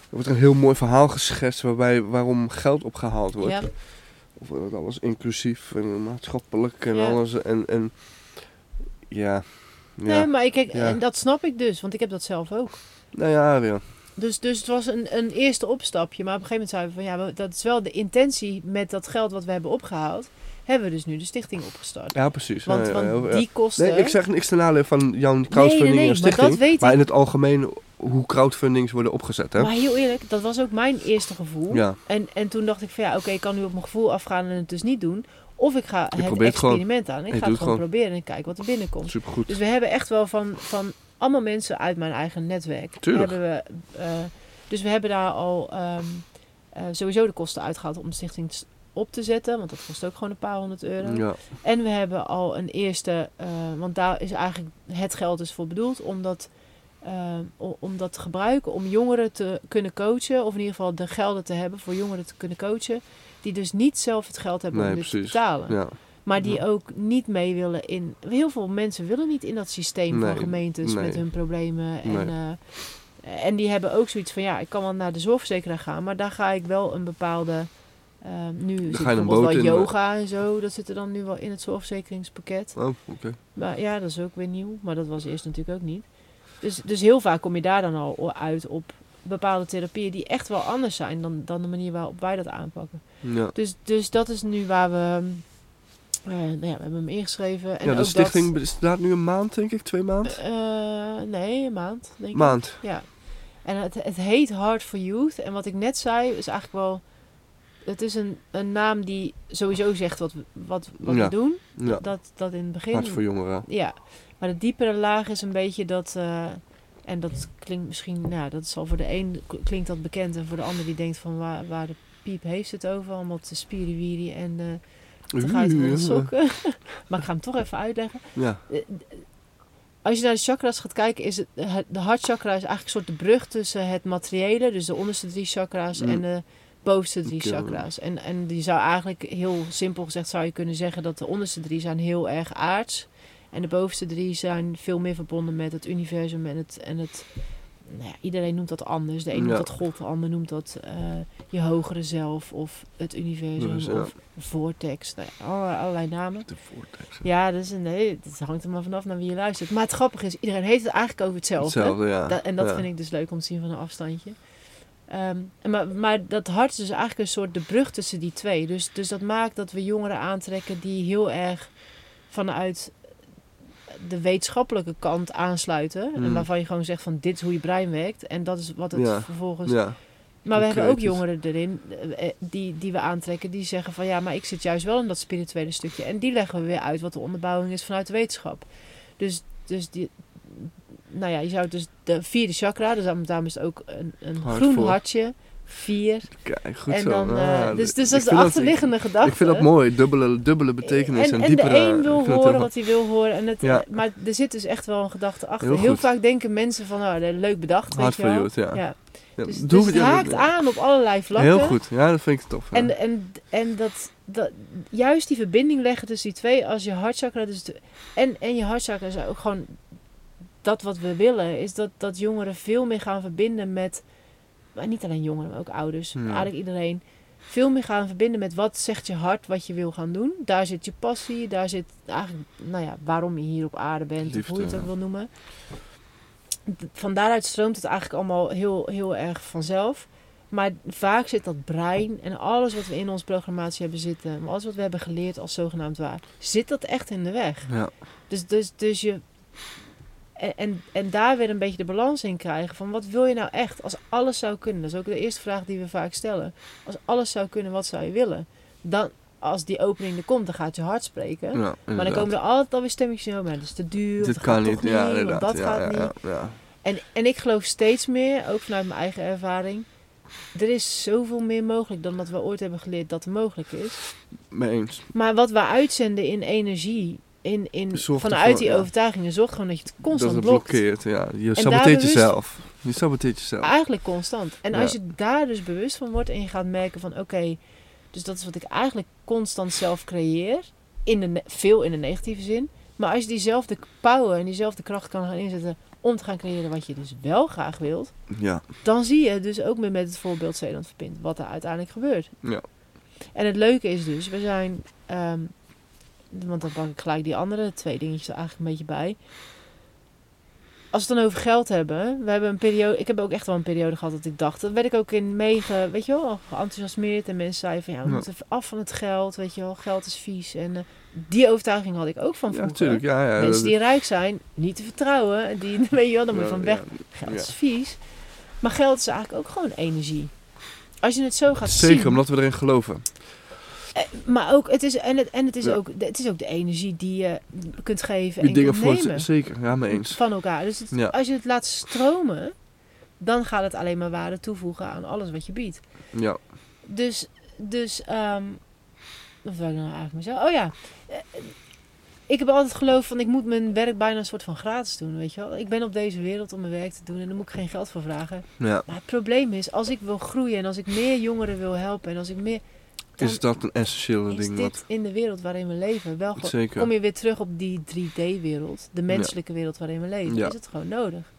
wordt er een heel mooi verhaal geschetst waarbij waarom geld opgehaald wordt. Ja, Wordt alles inclusief en maatschappelijk en Ja. alles. En, en ja, ja. Nee, maar ik, kijk, Ja. en dat snap ik dus, want ik heb dat zelf ook. Nou ja, ja. Dus, dus het was een, een eerste opstapje. Maar op een gegeven moment zeiden we van ja, dat is wel de intentie met dat geld wat we hebben opgehaald. Hebben we dus nu de stichting opgestart. ja precies. Want, Ja, ja, want ja. die kosten. Nee, ik zeg niks ten nadele van jouw crowdfunding nee, nee, en maar stichting. dat weet maar in het algemeen hoe crowdfundings worden opgezet, hè? Maar heel eerlijk, dat was ook mijn eerste gevoel. Ja, En, en toen dacht ik van ja, oké, ik kan nu op mijn gevoel afgaan en het dus niet doen. Of ik ga het gewoon. experiment aan. Ik Je ga het gewoon gewoon. proberen en kijken wat er binnenkomt. supergoed. Dus we hebben echt wel van, van allemaal mensen uit mijn eigen netwerk. Tuurlijk. Hebben we, eh, dus we hebben daar al ehm, eh, sowieso de kosten uitgehaald om de stichting op te zetten. Want dat kost ook gewoon een paar honderd euro. Ja, En we hebben al een eerste, eh, want daar is eigenlijk het geld dus voor bedoeld, om dat, eh, om dat te gebruiken om jongeren te kunnen coachen, of in ieder geval de gelden te hebben voor jongeren te kunnen coachen, die dus niet zelf het geld hebben Nee, om dit te betalen. ja. Maar die Ja. ook niet mee willen in. Heel veel mensen willen niet in dat systeem Nee, van gemeentes nee. met hun problemen. En, eh, en die hebben ook zoiets van ja, ik kan wel naar de zorgverzekeraar gaan, maar daar ga ik wel een bepaalde. Eh, nu zit bijvoorbeeld wel in, yoga en zo. Dat zit er dan nu wel in het zorgverzekeringspakket. Oh, oké. Maar ja, dat is ook weer nieuw. Maar dat was eerst natuurlijk ook niet. Dus, dus heel vaak kom je daar dan al uit op bepaalde therapieën die echt wel anders zijn dan, dan de manier waarop wij dat aanpakken. Ja. Dus, dus dat is nu waar we. eh, nou ja, we hebben hem ingeschreven. En ja, de stichting bestaat nu een maand, denk ik, twee maanden? Dat, eh, nee, een maand. Denk ik. Maand. Ja. En het, het heet Hard for Youth. En wat ik net zei is eigenlijk wel. Het is een, een naam die sowieso zegt wat we, wat, wat Ja. we doen. Ja, Dat, dat in het begin. hart voor jongeren. Ja, maar de diepere laag is een beetje dat. eh, en dat klinkt misschien, nou, dat is al voor de een klinkt dat bekend en voor de ander die denkt van waar, waar de piep heeft het over, allemaal te spiriwiri en eh te de sokken. maar ik ga hem toch even uitleggen. Ja, Eh, Als je naar de chakras gaat kijken, is het, het- de hartchakra is eigenlijk een soort de brug tussen het materiële, dus de onderste drie chakra's, Mm. en de bovenste drie chakra's. En, en die zou eigenlijk heel simpel gezegd zou je kunnen zeggen dat de onderste drie zijn heel erg aards. En de bovenste drie zijn veel meer verbonden met het universum en het. En het nou ja, iedereen noemt dat anders. De een noemt Ja. dat God, de ander noemt dat eh, je hogere zelf of het universum Dus, ja. of vortex. Nou allerlei, allerlei namen. de vortex. Ja, dat een, nee, het hangt er maar vanaf naar wie je luistert. Maar het grappige is, iedereen heeft het eigenlijk over hetzelfde. Hetzelfde, ja. Da- en dat vind ik dus leuk om te zien van een afstandje. Ehm, maar, maar dat hart is dus eigenlijk een soort de brug tussen die twee. Dus, dus dat maakt dat we jongeren aantrekken die heel erg vanuit de wetenschappelijke kant aansluiten. En Mm. waarvan je gewoon zegt van dit is hoe je brein werkt. En dat is wat het Ja. vervolgens... Ja, Maar we hebben ook jongeren erin eh, eh, die, die we aantrekken. Die zeggen van ja, maar ik zit juist wel in dat spirituele stukje. En die leggen we weer uit wat de onderbouwing is vanuit de wetenschap. Dus, dus die, nou ja, je zou het dus de vierde chakra, dus daarom, is het ook een, een groen voor. hartje. Vier. kijk, goed en zo. dan, Ah, eh, dus, ik dus dat is de achterliggende gedachte. Ik vind dat mooi, dubbele, dubbele betekenis en, en, en diepere... de een wil horen wat hij wil horen. En het, Ja. Maar er zit dus echt wel een gedachte achter. Heel vaak denken mensen van, nou, leuk bedacht, weet je wel. ja. ja. Ja, Dus, dus het ja, haakt aan op allerlei vlakken. Heel goed, ja, dat vind ik tof. ja. En, en, en dat, dat, juist die verbinding leggen tussen die twee, als je hartchakra dus de- en, en je hartchakra is ook gewoon dat wat we willen, is dat, dat jongeren veel meer gaan verbinden met, maar niet alleen jongeren, maar ook ouders, Ja. eigenlijk iedereen, veel meer gaan verbinden met wat zegt je hart wat je wil gaan doen. Daar zit je passie, daar zit eigenlijk, nou ja, waarom je hier op aarde bent, Liefde, of hoe je het ook wil noemen. Van daaruit stroomt het eigenlijk allemaal heel, heel erg vanzelf. Maar vaak zit dat brein en alles wat we in onze programmatie hebben zitten, maar alles wat we hebben geleerd als zogenaamd waar, zit dat echt in de weg. Ja, Dus, dus, dus je. En, en, en daar weer een beetje de balans in krijgen van wat wil je nou echt als alles zou kunnen. Dat is ook de eerste vraag die we vaak stellen. Als alles zou kunnen, wat zou je willen? Dan, als die opening er komt, dan gaat je hart spreken. ja, maar dan komen er altijd alweer stemmetjes in. Maar dat is te duur. Dit dat kan niet, ja, dat ja, gaat niet. En, en ik geloof steeds meer, ook vanuit mijn eigen ervaring, er is zoveel meer mogelijk dan dat we ooit hebben geleerd dat er mogelijk is. Mee eens. Maar wat we uitzenden in energie, in, in, vanuit ervoor, die ja. overtuigingen, zorgt gewoon dat je het constant dat het blokt. blokkeert, ja. Je saboteert jezelf. Je saboteert jezelf. Eigenlijk constant. En als je daar dus bewust van wordt en je gaat merken van oké, dus dat is wat ik eigenlijk constant zelf creëer. In de, veel in de negatieve zin. Maar als je diezelfde power en diezelfde kracht kan gaan inzetten om te gaan creëren wat je dus wel graag wilt. Ja. Dan zie je dus ook meer met het voorbeeld Zeeland Verpint wat er uiteindelijk gebeurt. Ja. En het leuke is dus, we zijn, ehm, want dan pak ik gelijk die andere twee dingetjes er eigenlijk een beetje bij. Als we het dan over geld hebben, we hebben een periode, ik heb ook echt wel een periode gehad dat ik dacht, dat werd ik ook in mege, weet je wel, geenthousiasmeerd en mensen zeiden van ja, we Ja. moeten even af van het geld, weet je wel, geld is vies. En eh, die overtuiging had ik ook van Ja, vroeger. natuurlijk. Ja, ja. Mensen die rijk zijn, niet te vertrouwen, die, weet je wel, dan moet je ja, van weg. ja. Geld Ja. is vies. Maar geld is eigenlijk ook gewoon energie. Als je het zo gaat Zeker, zien. omdat we erin geloven. Eh, Maar ook, het is, en het, en het, is Ja. ook, het is ook de energie die je kunt geven Die en dingen kunt voor nemen Zeker, ja, mee eens. van elkaar. Dus het- Ja. als je het laat stromen, dan gaat het alleen maar waarde toevoegen aan alles wat je biedt. Ja. Dus, dus ehm wat wil ik nou eigenlijk maar zeggen? Oh ja, eh, ik heb altijd geloofd van ik moet mijn werk bijna een soort van gratis doen, weet je wel. Ik ben op deze wereld om mijn werk te doen en daar moet ik geen geld voor vragen. ja. Maar het probleem is, als ik wil groeien en als ik meer jongeren wil helpen en als ik meer... Is dat een essentiële is ding? dit Wat... in de wereld waarin we leven wel. Zeker. Kom je weer terug op die 3D-wereld, de menselijke wereld waarin we leven, Ja. is het gewoon nodig.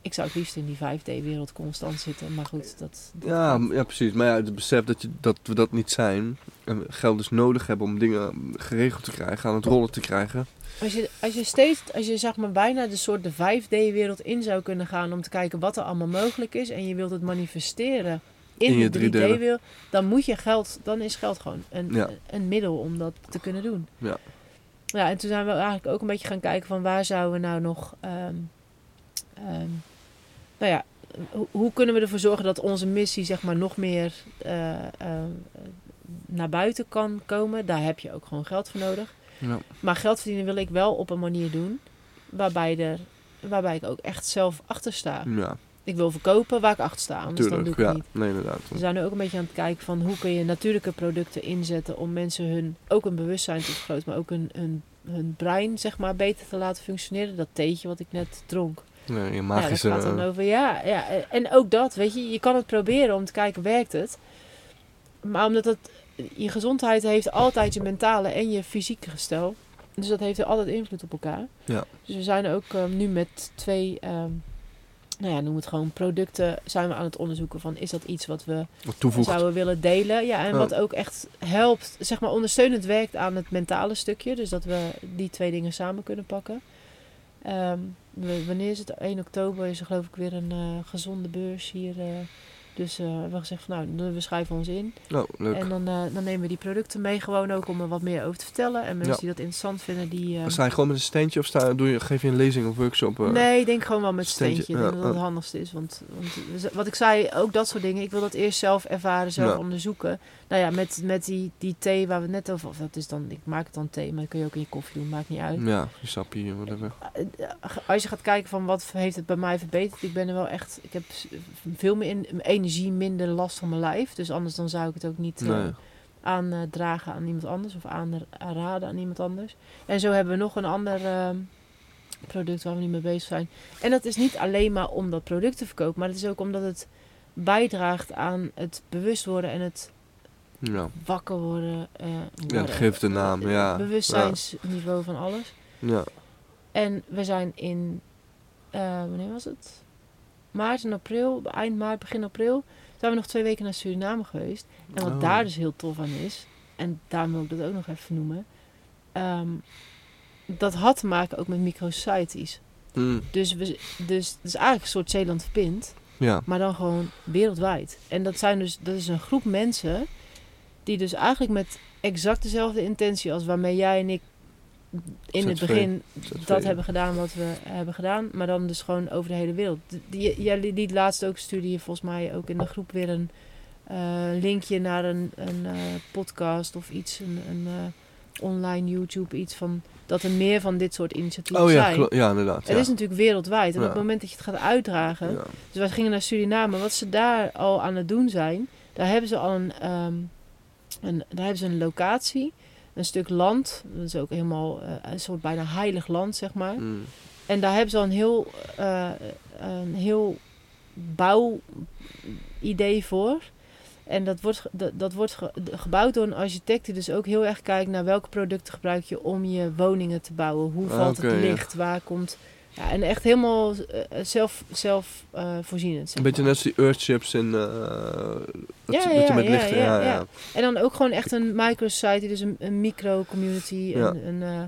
Ik zou het liefst in die 5D-wereld constant zitten, maar goed, dat... dat Ja, gaat. ja, precies. Maar ja, het besef dat, je, dat we dat niet zijn. En geld dus nodig hebben om dingen geregeld te krijgen, aan het rollen te krijgen. Als je, als je steeds, als je zeg maar bijna de soort de 5D-wereld in zou kunnen gaan om te kijken wat er allemaal mogelijk is en je wilt het manifesteren in, In je de 3D. 3D-wereld, dan moet je geld, dan is geld gewoon een, Ja. een middel om dat te kunnen doen. Ja. Ja, en toen zijn we eigenlijk ook een beetje gaan kijken van waar zouden we nou nog, ehm, ehm, nou ja, hoe, hoe kunnen we ervoor zorgen dat onze missie zeg maar nog meer eh, eh, naar buiten kan komen. Daar heb je ook gewoon geld voor nodig. Ja. Maar geld verdienen wil ik wel op een manier doen waarbij, er, waarbij ik ook echt zelf achter sta. Ja, Ik wil verkopen waar ik achter sta, anders dan doe tuurlijk. ik Ja, niet. nee, inderdaad. We zijn nu ook een beetje aan het kijken van hoe kun je natuurlijke producten inzetten om mensen hun ook een bewustzijn te vergroten, maar ook hun, hun, hun brein zeg maar beter te laten functioneren. Dat theetje wat ik net dronk. Nee, je Ja, magische... dat gaat dan over, ja, ja. En ook dat, weet je, je kan het proberen om te kijken, werkt het? Maar omdat het, je gezondheid heeft altijd je mentale en je fysieke gestel. Dus dat heeft er altijd invloed op elkaar. Ja. Dus we zijn ook ehm, nu met twee, ehm, nou ja, noem het gewoon producten, zijn we aan het onderzoeken van, is dat iets wat we zouden willen delen? Ja, en Ja. wat ook echt helpt, zeg maar ondersteunend werkt aan het mentale stukje. Dus dat we die twee dingen samen kunnen pakken. Ehm, wanneer is het? 1 oktober is er geloof ik weer een eh, gezonde beurs hier. eh. Dus eh, we hebben gezegd van nou, we schrijven ons in. Oh, leuk. En dan, eh, dan nemen we die producten mee gewoon ook om er wat meer over te vertellen. En mensen Ja. die dat interessant vinden, die... eh, Sta je gewoon met een steentje of sta, doe je, geef je een lezing of workshop? eh? Nee, ik denk gewoon wel met steentje, steentje. Ik denk ja, dat het handigste is. Want, want wat ik zei, ook dat soort dingen. Ik wil dat eerst zelf ervaren, zelf onderzoeken. Nou ja, met, met die, die thee waar we net over... Of dat is dan, ik maak het dan thee, maar dat kun je ook in je koffie doen. Maakt niet uit. Ja, je sappie, whatever. Eh, Als je gaat kijken van wat heeft het bij mij verbeterd. Ik ben er wel echt... Ik heb veel meer in, energie, minder last van mijn lijf. Dus anders dan zou ik het ook niet... eh, Nee. aandragen aan iemand anders of aan- aanraden aan iemand anders. En zo hebben we nog een ander ehm, product waar we nu mee bezig zijn. En dat is niet alleen maar om dat product te verkopen, maar het is ook omdat het bijdraagt aan het bewust worden en het Ja, wakker worden. eh, ja geeft de naam, ja. Bewustzijnsniveau van alles. Ja, En we zijn in, eh, wanneer was het? Maart en april, eind maart, begin april, zijn we nog twee weken naar Suriname geweest. En wat Oh. daar dus heel tof aan is, en daarom wil ik dat ook nog even noemen, ehm, dat had te maken ook met microsocieties. Mm, Dus, we, dus het is eigenlijk een soort Zeeland verpint, ja. maar dan gewoon wereldwijd. En dat, zijn dus, dat is een groep mensen die dus eigenlijk met exact dezelfde intentie als waarmee jij en ik in het begin dat hebben gedaan wat we hebben gedaan, maar dan dus gewoon over de hele wereld. Jij liet laatst ook studie, volgens mij ook in de groep weer een eh, linkje naar een, een eh, podcast of iets, een, een eh, online YouTube, iets van dat er meer van dit soort initiatieven Oh ja, zijn. klo- ja inderdaad. Het ja. is natuurlijk wereldwijd. En Ja. op het moment dat je het gaat uitdragen... Ja. Dus wij gingen naar Suriname. Wat ze daar al aan het doen zijn... Daar hebben ze al een, ehm, een, daar hebben ze een locatie. Een stuk land. Dat is ook helemaal eh, een soort bijna heilig land, zeg maar. Mm. En daar hebben ze al een heel, eh, een heel bouwidee voor. En dat wordt, dat, dat wordt ge- gebouwd door een architect die dus ook heel erg kijkt naar welke producten gebruik je om je woningen te bouwen. Hoe Ah, valt het ja. licht? Waar komt... Ja, en echt helemaal eh, zelf, zelf eh, voorzienend. zeg Een beetje maar. net als die Earthships in... eh dat, Ja, ja, met ja, lichten... ja, Ja. En dan ook gewoon echt een micro-society, dus een, een micro-community. Een, een, eh,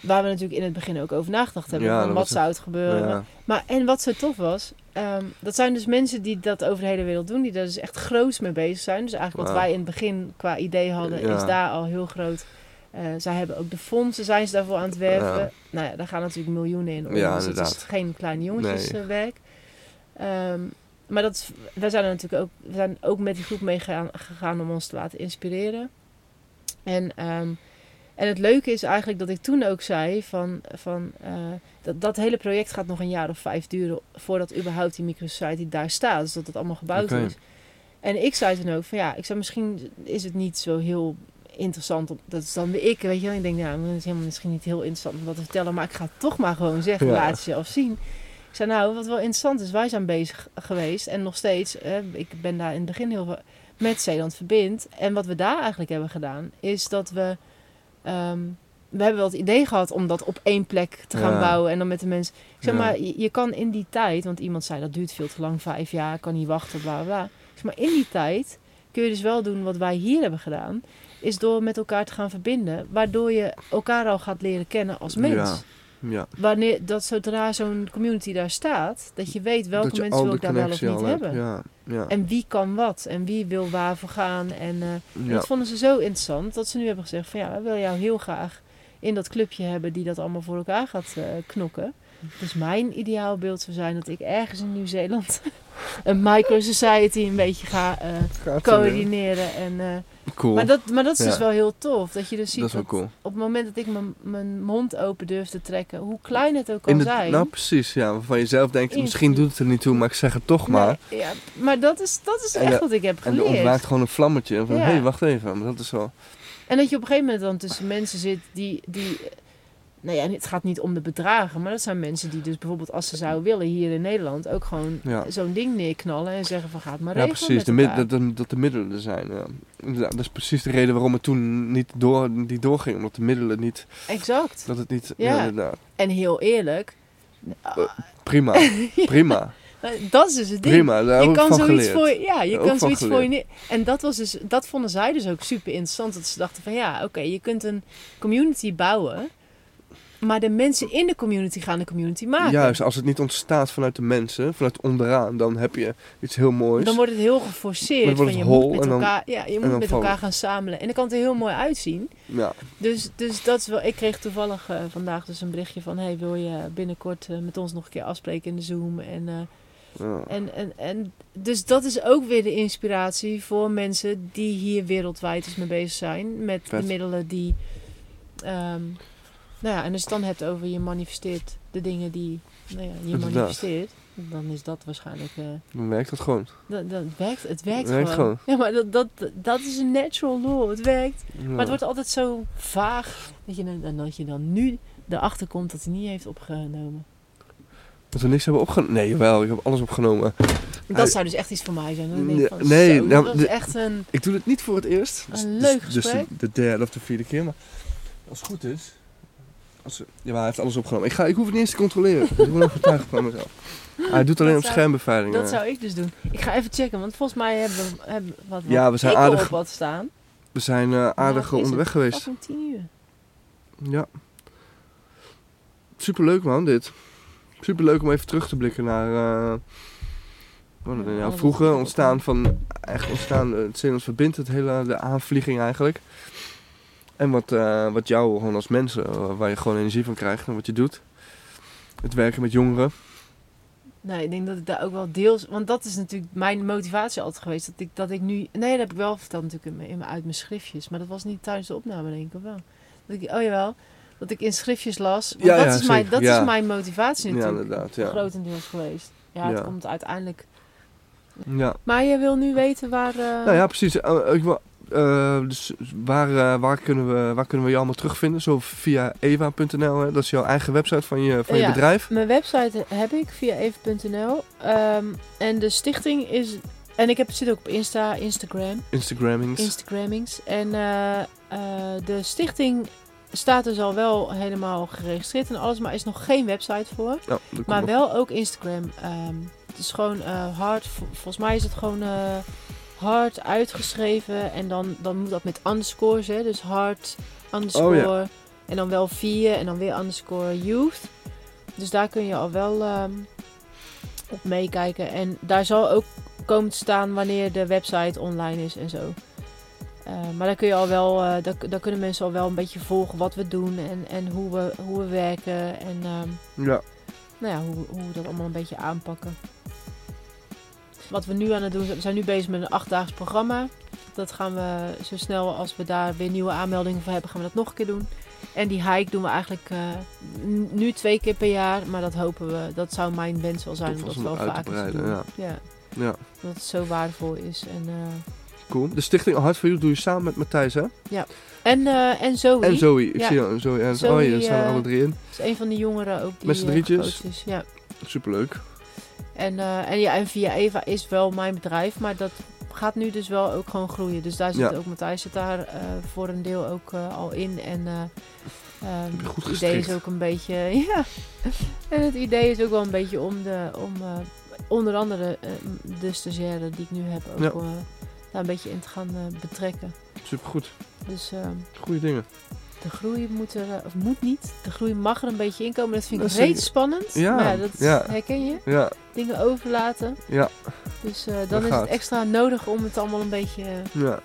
waar we natuurlijk in het begin ook over nagedacht hebben. Van wat zou het gebeuren? Maar en wat zo tof was, ehm, dat zijn dus mensen die dat over de hele wereld doen, die daar dus echt groots mee bezig zijn. Dus eigenlijk wat wij in het begin qua idee hadden, is daar al heel groot. Eh, zij hebben ook de fondsen, zijn ze daarvoor aan het werven. Ja. Nou ja, daar gaan natuurlijk miljoenen in om. Ja, dus het is geen kleine Nee. jongetjeswerk. Ehm, maar dat, wij zijn er natuurlijk ook, we zijn ook met die groep meegegaan gegaan om ons te laten inspireren. En, ehm, en het leuke is eigenlijk dat ik toen ook zei van, van eh, dat, dat hele project gaat nog een jaar of vijf duren voordat überhaupt die microsociety daar staat. Dus dat het allemaal gebouwd is. En ik zei toen ook van ja, ik zei misschien is het niet zo heel interessant. Om, dat is dan weer ik, weet je wel. Ik denk ja, dat is helemaal misschien niet heel interessant om dat te vertellen. Maar ik ga het toch maar gewoon zeggen, Ja. laat het zelf zien. Ik zei nou, wat wel interessant is, wij zijn bezig geweest en nog steeds, eh, ik ben daar in het begin heel veel met Zeeland Verbind. En wat we daar eigenlijk hebben gedaan, is dat we, ehm, we hebben wel het idee gehad om dat op één plek te gaan Ja. bouwen en dan met de mensen. Ik zeg Ja. maar, je, je kan in die tijd, want iemand zei dat duurt veel te lang, vijf jaar, kan niet wachten, bla bla. bla. Ik zeg maar, in die tijd kun je dus wel doen wat wij hier hebben gedaan, is door met elkaar te gaan verbinden, waardoor je elkaar al gaat leren kennen als mens. Ja. Ja. Wanneer dat zodra zo'n community daar staat, dat je weet welke je mensen wil ik daar wel of niet hebben. Ja. Ja. En wie kan wat en wie wil waarvoor gaan. En eh, en dat vonden ze zo interessant dat ze nu hebben gezegd van ja, we willen jou heel graag in dat clubje hebben die dat allemaal voor elkaar gaat eh, knokken. Dus mijn ideaalbeeld zou zijn dat ik ergens in Nieuw-Zeeland een micro-society een beetje ga eh, coördineren. En, Cool. maar, dat, maar dat is Ja. dus wel heel tof. Dat je dus ziet dat cool. op het moment dat ik mijn- mond open durf te trekken, hoe klein het ook kan In de, zijn. nou precies, ja. Waarvan je zelf denkt, In- misschien doet het er niet toe, maar ik zeg het toch maar. Ja, maar dat is, dat is echt wat ik heb En er geleerd. ontwaakt gewoon een vlammetje. Van, hé, hey, wacht even. Maar dat is wel... En dat je op een gegeven moment dan tussen mensen zit die, die nou ja, het gaat niet om de bedragen, maar dat zijn mensen die dus bijvoorbeeld als ze zouden willen hier in Nederland ook gewoon Ja. zo'n ding neerknallen en zeggen van gaat maar Ja, regelen precies. met De dat, dat, de middelen er zijn. Ja. Dat is precies de reden waarom het toen niet, door, niet doorging. Omdat de middelen niet... Exact. Dat het niet... Ja. Ja, inderdaad. En heel eerlijk, Prima. Prima. dat is dus het ding. Prima. Daar je kan zoiets geleerd. voor je, ja, je kan zoiets voor je. En dat was dus, dat vonden zij dus ook super interessant. Dat ze dachten van ja, oké, je kunt een community bouwen, maar de mensen in de community gaan de community maken. Juist, als het niet ontstaat vanuit de mensen, vanuit onderaan, dan heb je iets heel moois. Dan wordt het heel Dan geforceerd. wordt Van het je hol moet met en dan- elkaar, ja, je moet dan met elkaar gaan samelen. En dan kan het er heel mooi uitzien. Ja, Dus, dus dat is wel. Ik kreeg toevallig eh, vandaag dus een berichtje van: hey, wil je binnenkort eh, met ons nog een keer afspreken in de Zoom? En, eh, ja. en, en, en dus dat is ook weer de inspiratie voor mensen die hier wereldwijd eens mee bezig zijn. Met Vet. de middelen die. ehm, nou ja, en als je het dan hebt over je manifesteert de dingen die nou ja, je Inderdaad. manifesteert, dan is dat waarschijnlijk. eh, dan werkt dat gewoon. dat, dat werkt, het werkt, Het werkt gewoon. gewoon. Ja, maar dat, dat, dat is een natural law. Het werkt. Ja. Maar het wordt altijd zo vaag. Dat je, dan- dat je dan nu erachter komt dat hij niet heeft opgenomen. Dat we niks hebben opgenomen. Nee, wel, ik heb alles opgenomen. Dat Hij- zou dus echt iets voor mij zijn. Dan denk ik van, Nee, zo, nou, dat is de- echt een... Ik doe het niet voor het eerst. Dus- Een dus- leuk Dus de, gesprek. de derde of de vierde keer. Maar als het goed is. Als, ja, hij heeft alles opgenomen. Ik, ga, ik hoef het niet eens te controleren. Dus ik ben overtuigd van mezelf. Hij doet alleen Dat op zou- schermbeveiliging. Dat eh. zou ik dus doen. Ik ga even checken, want volgens mij hebben we hebben wat, wat Ja, we zijn aardig- op wat staan. We zijn eh, aardig Nou, is onderweg het? geweest. Pas om tien uur. Ja. Superleuk man, dit. Superleuk om even terug te blikken naar... eh, nou, vroeger er ontstaan van... Echt ontstaan, eh, het Zeelands verbindt het hele, de aanvlieging eigenlijk. En wat, eh, wat jou gewoon als mensen, eh, waar je gewoon energie van krijgt en wat je doet. Het werken met jongeren. Nee, ik denk dat ik daar ook wel deels... Want dat is natuurlijk mijn motivatie altijd geweest. Dat ik, dat ik nu... Nee, dat heb ik wel verteld natuurlijk in mijn, in mijn- uit mijn schriftjes. Maar dat was niet tijdens de opname, denk ik, of wel? Dat ik, oh jawel. dat ik in schriftjes las. Want Ja, dat ja, is, mijn, dat Ja. is mijn motivatie Ja, natuurlijk. inderdaad. Ja. Grotendeels geweest. Ja, het komt uiteindelijk. ja. Maar je wil nu weten waar. eh, Nou ja, precies. Ik wil- eh, dus waar, eh, waar, kunnen we, waar kunnen we je allemaal terugvinden? Zo via eva.nl, dat is jouw eigen website van je, van je Ja. bedrijf. Mijn website heb ik via even.nl. Ehm, en de stichting is. En ik heb, zit ook op Insta, Instagram. Instagrammings. Instagrammings. En eh, de stichting staat dus al wel helemaal geregistreerd en alles, maar is nog geen website voor. Ja, Maar wel ook Instagram. Ehm, het is gewoon hard. vol- Volgens mij is het gewoon hard uitgeschreven. En dan, dan moet dat met underscores. Hè? Dus hard underscore. En dan wel 4 en dan weer underscore youth. Dus daar kun je al wel ehm, op meekijken. En daar zal ook komen te staan wanneer de website online is en zo. Eh, maar daar kun je al wel, eh daar, daar kunnen mensen al wel een beetje volgen wat we doen en, en hoe, we, hoe we werken. En ehm, Ja, nou ja, hoe, hoe we dat allemaal een beetje aanpakken. Wat we nu aan het doen zijn, we zijn nu bezig met een achtdaags programma. Dat gaan we zo snel als we daar weer nieuwe aanmeldingen voor hebben, gaan we dat nog een keer doen. En die hike doen we eigenlijk eh, nu twee keer per jaar. Maar dat hopen we, dat zou mijn wens wel zijn Tof om dat wel te vaker te doen. Ja. ja, Dat het zo waardevol is. En, eh, cool. De stichting Hart voor You doe je samen met Matthijs, hè? en, eh, en Zoe, En Zoe. Ik Ja. zie jou, Zoe. En, Zoe, oh ja, staan alle drie in. is een van de jongeren ook die Met z'n drietjes? is. Ja. Superleuk. En, eh, en, ja, en via Eva is wel mijn bedrijf, maar dat gaat nu dus wel ook gewoon groeien. Dus daar zit Ja. ook Matthijs zit daar eh, voor een deel ook eh, al in. En Heb je goed het idee is ook een beetje, ja. En het idee is ook wel een beetje om de, om onder andere de stagiaire die ik nu heb ook Ja. daar een beetje in te gaan betrekken. Supergoed. Dus ehm, Goeie dingen. De groei moet er, eh, of moet niet, de groei mag er een beetje in komen. Dat vind ik Dat reeds spannend. Ja, Maar ja, dat ja. herken je. Ja, Dingen overlaten. ja, Dus eh, dan Dat is gaat. het extra nodig om het allemaal een beetje eh, ja.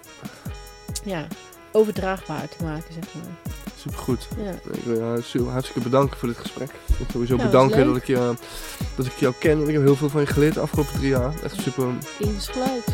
ja, overdraagbaar te maken, zeg maar. Supergoed. Ja. Ik wil je hartstikke bedanken voor dit gesprek. Ik wil sowieso bedanken dat ik, je, dat ik jou ken. Ik heb heel veel van je geleerd de afgelopen drie jaar. Echt super, Insgelijks.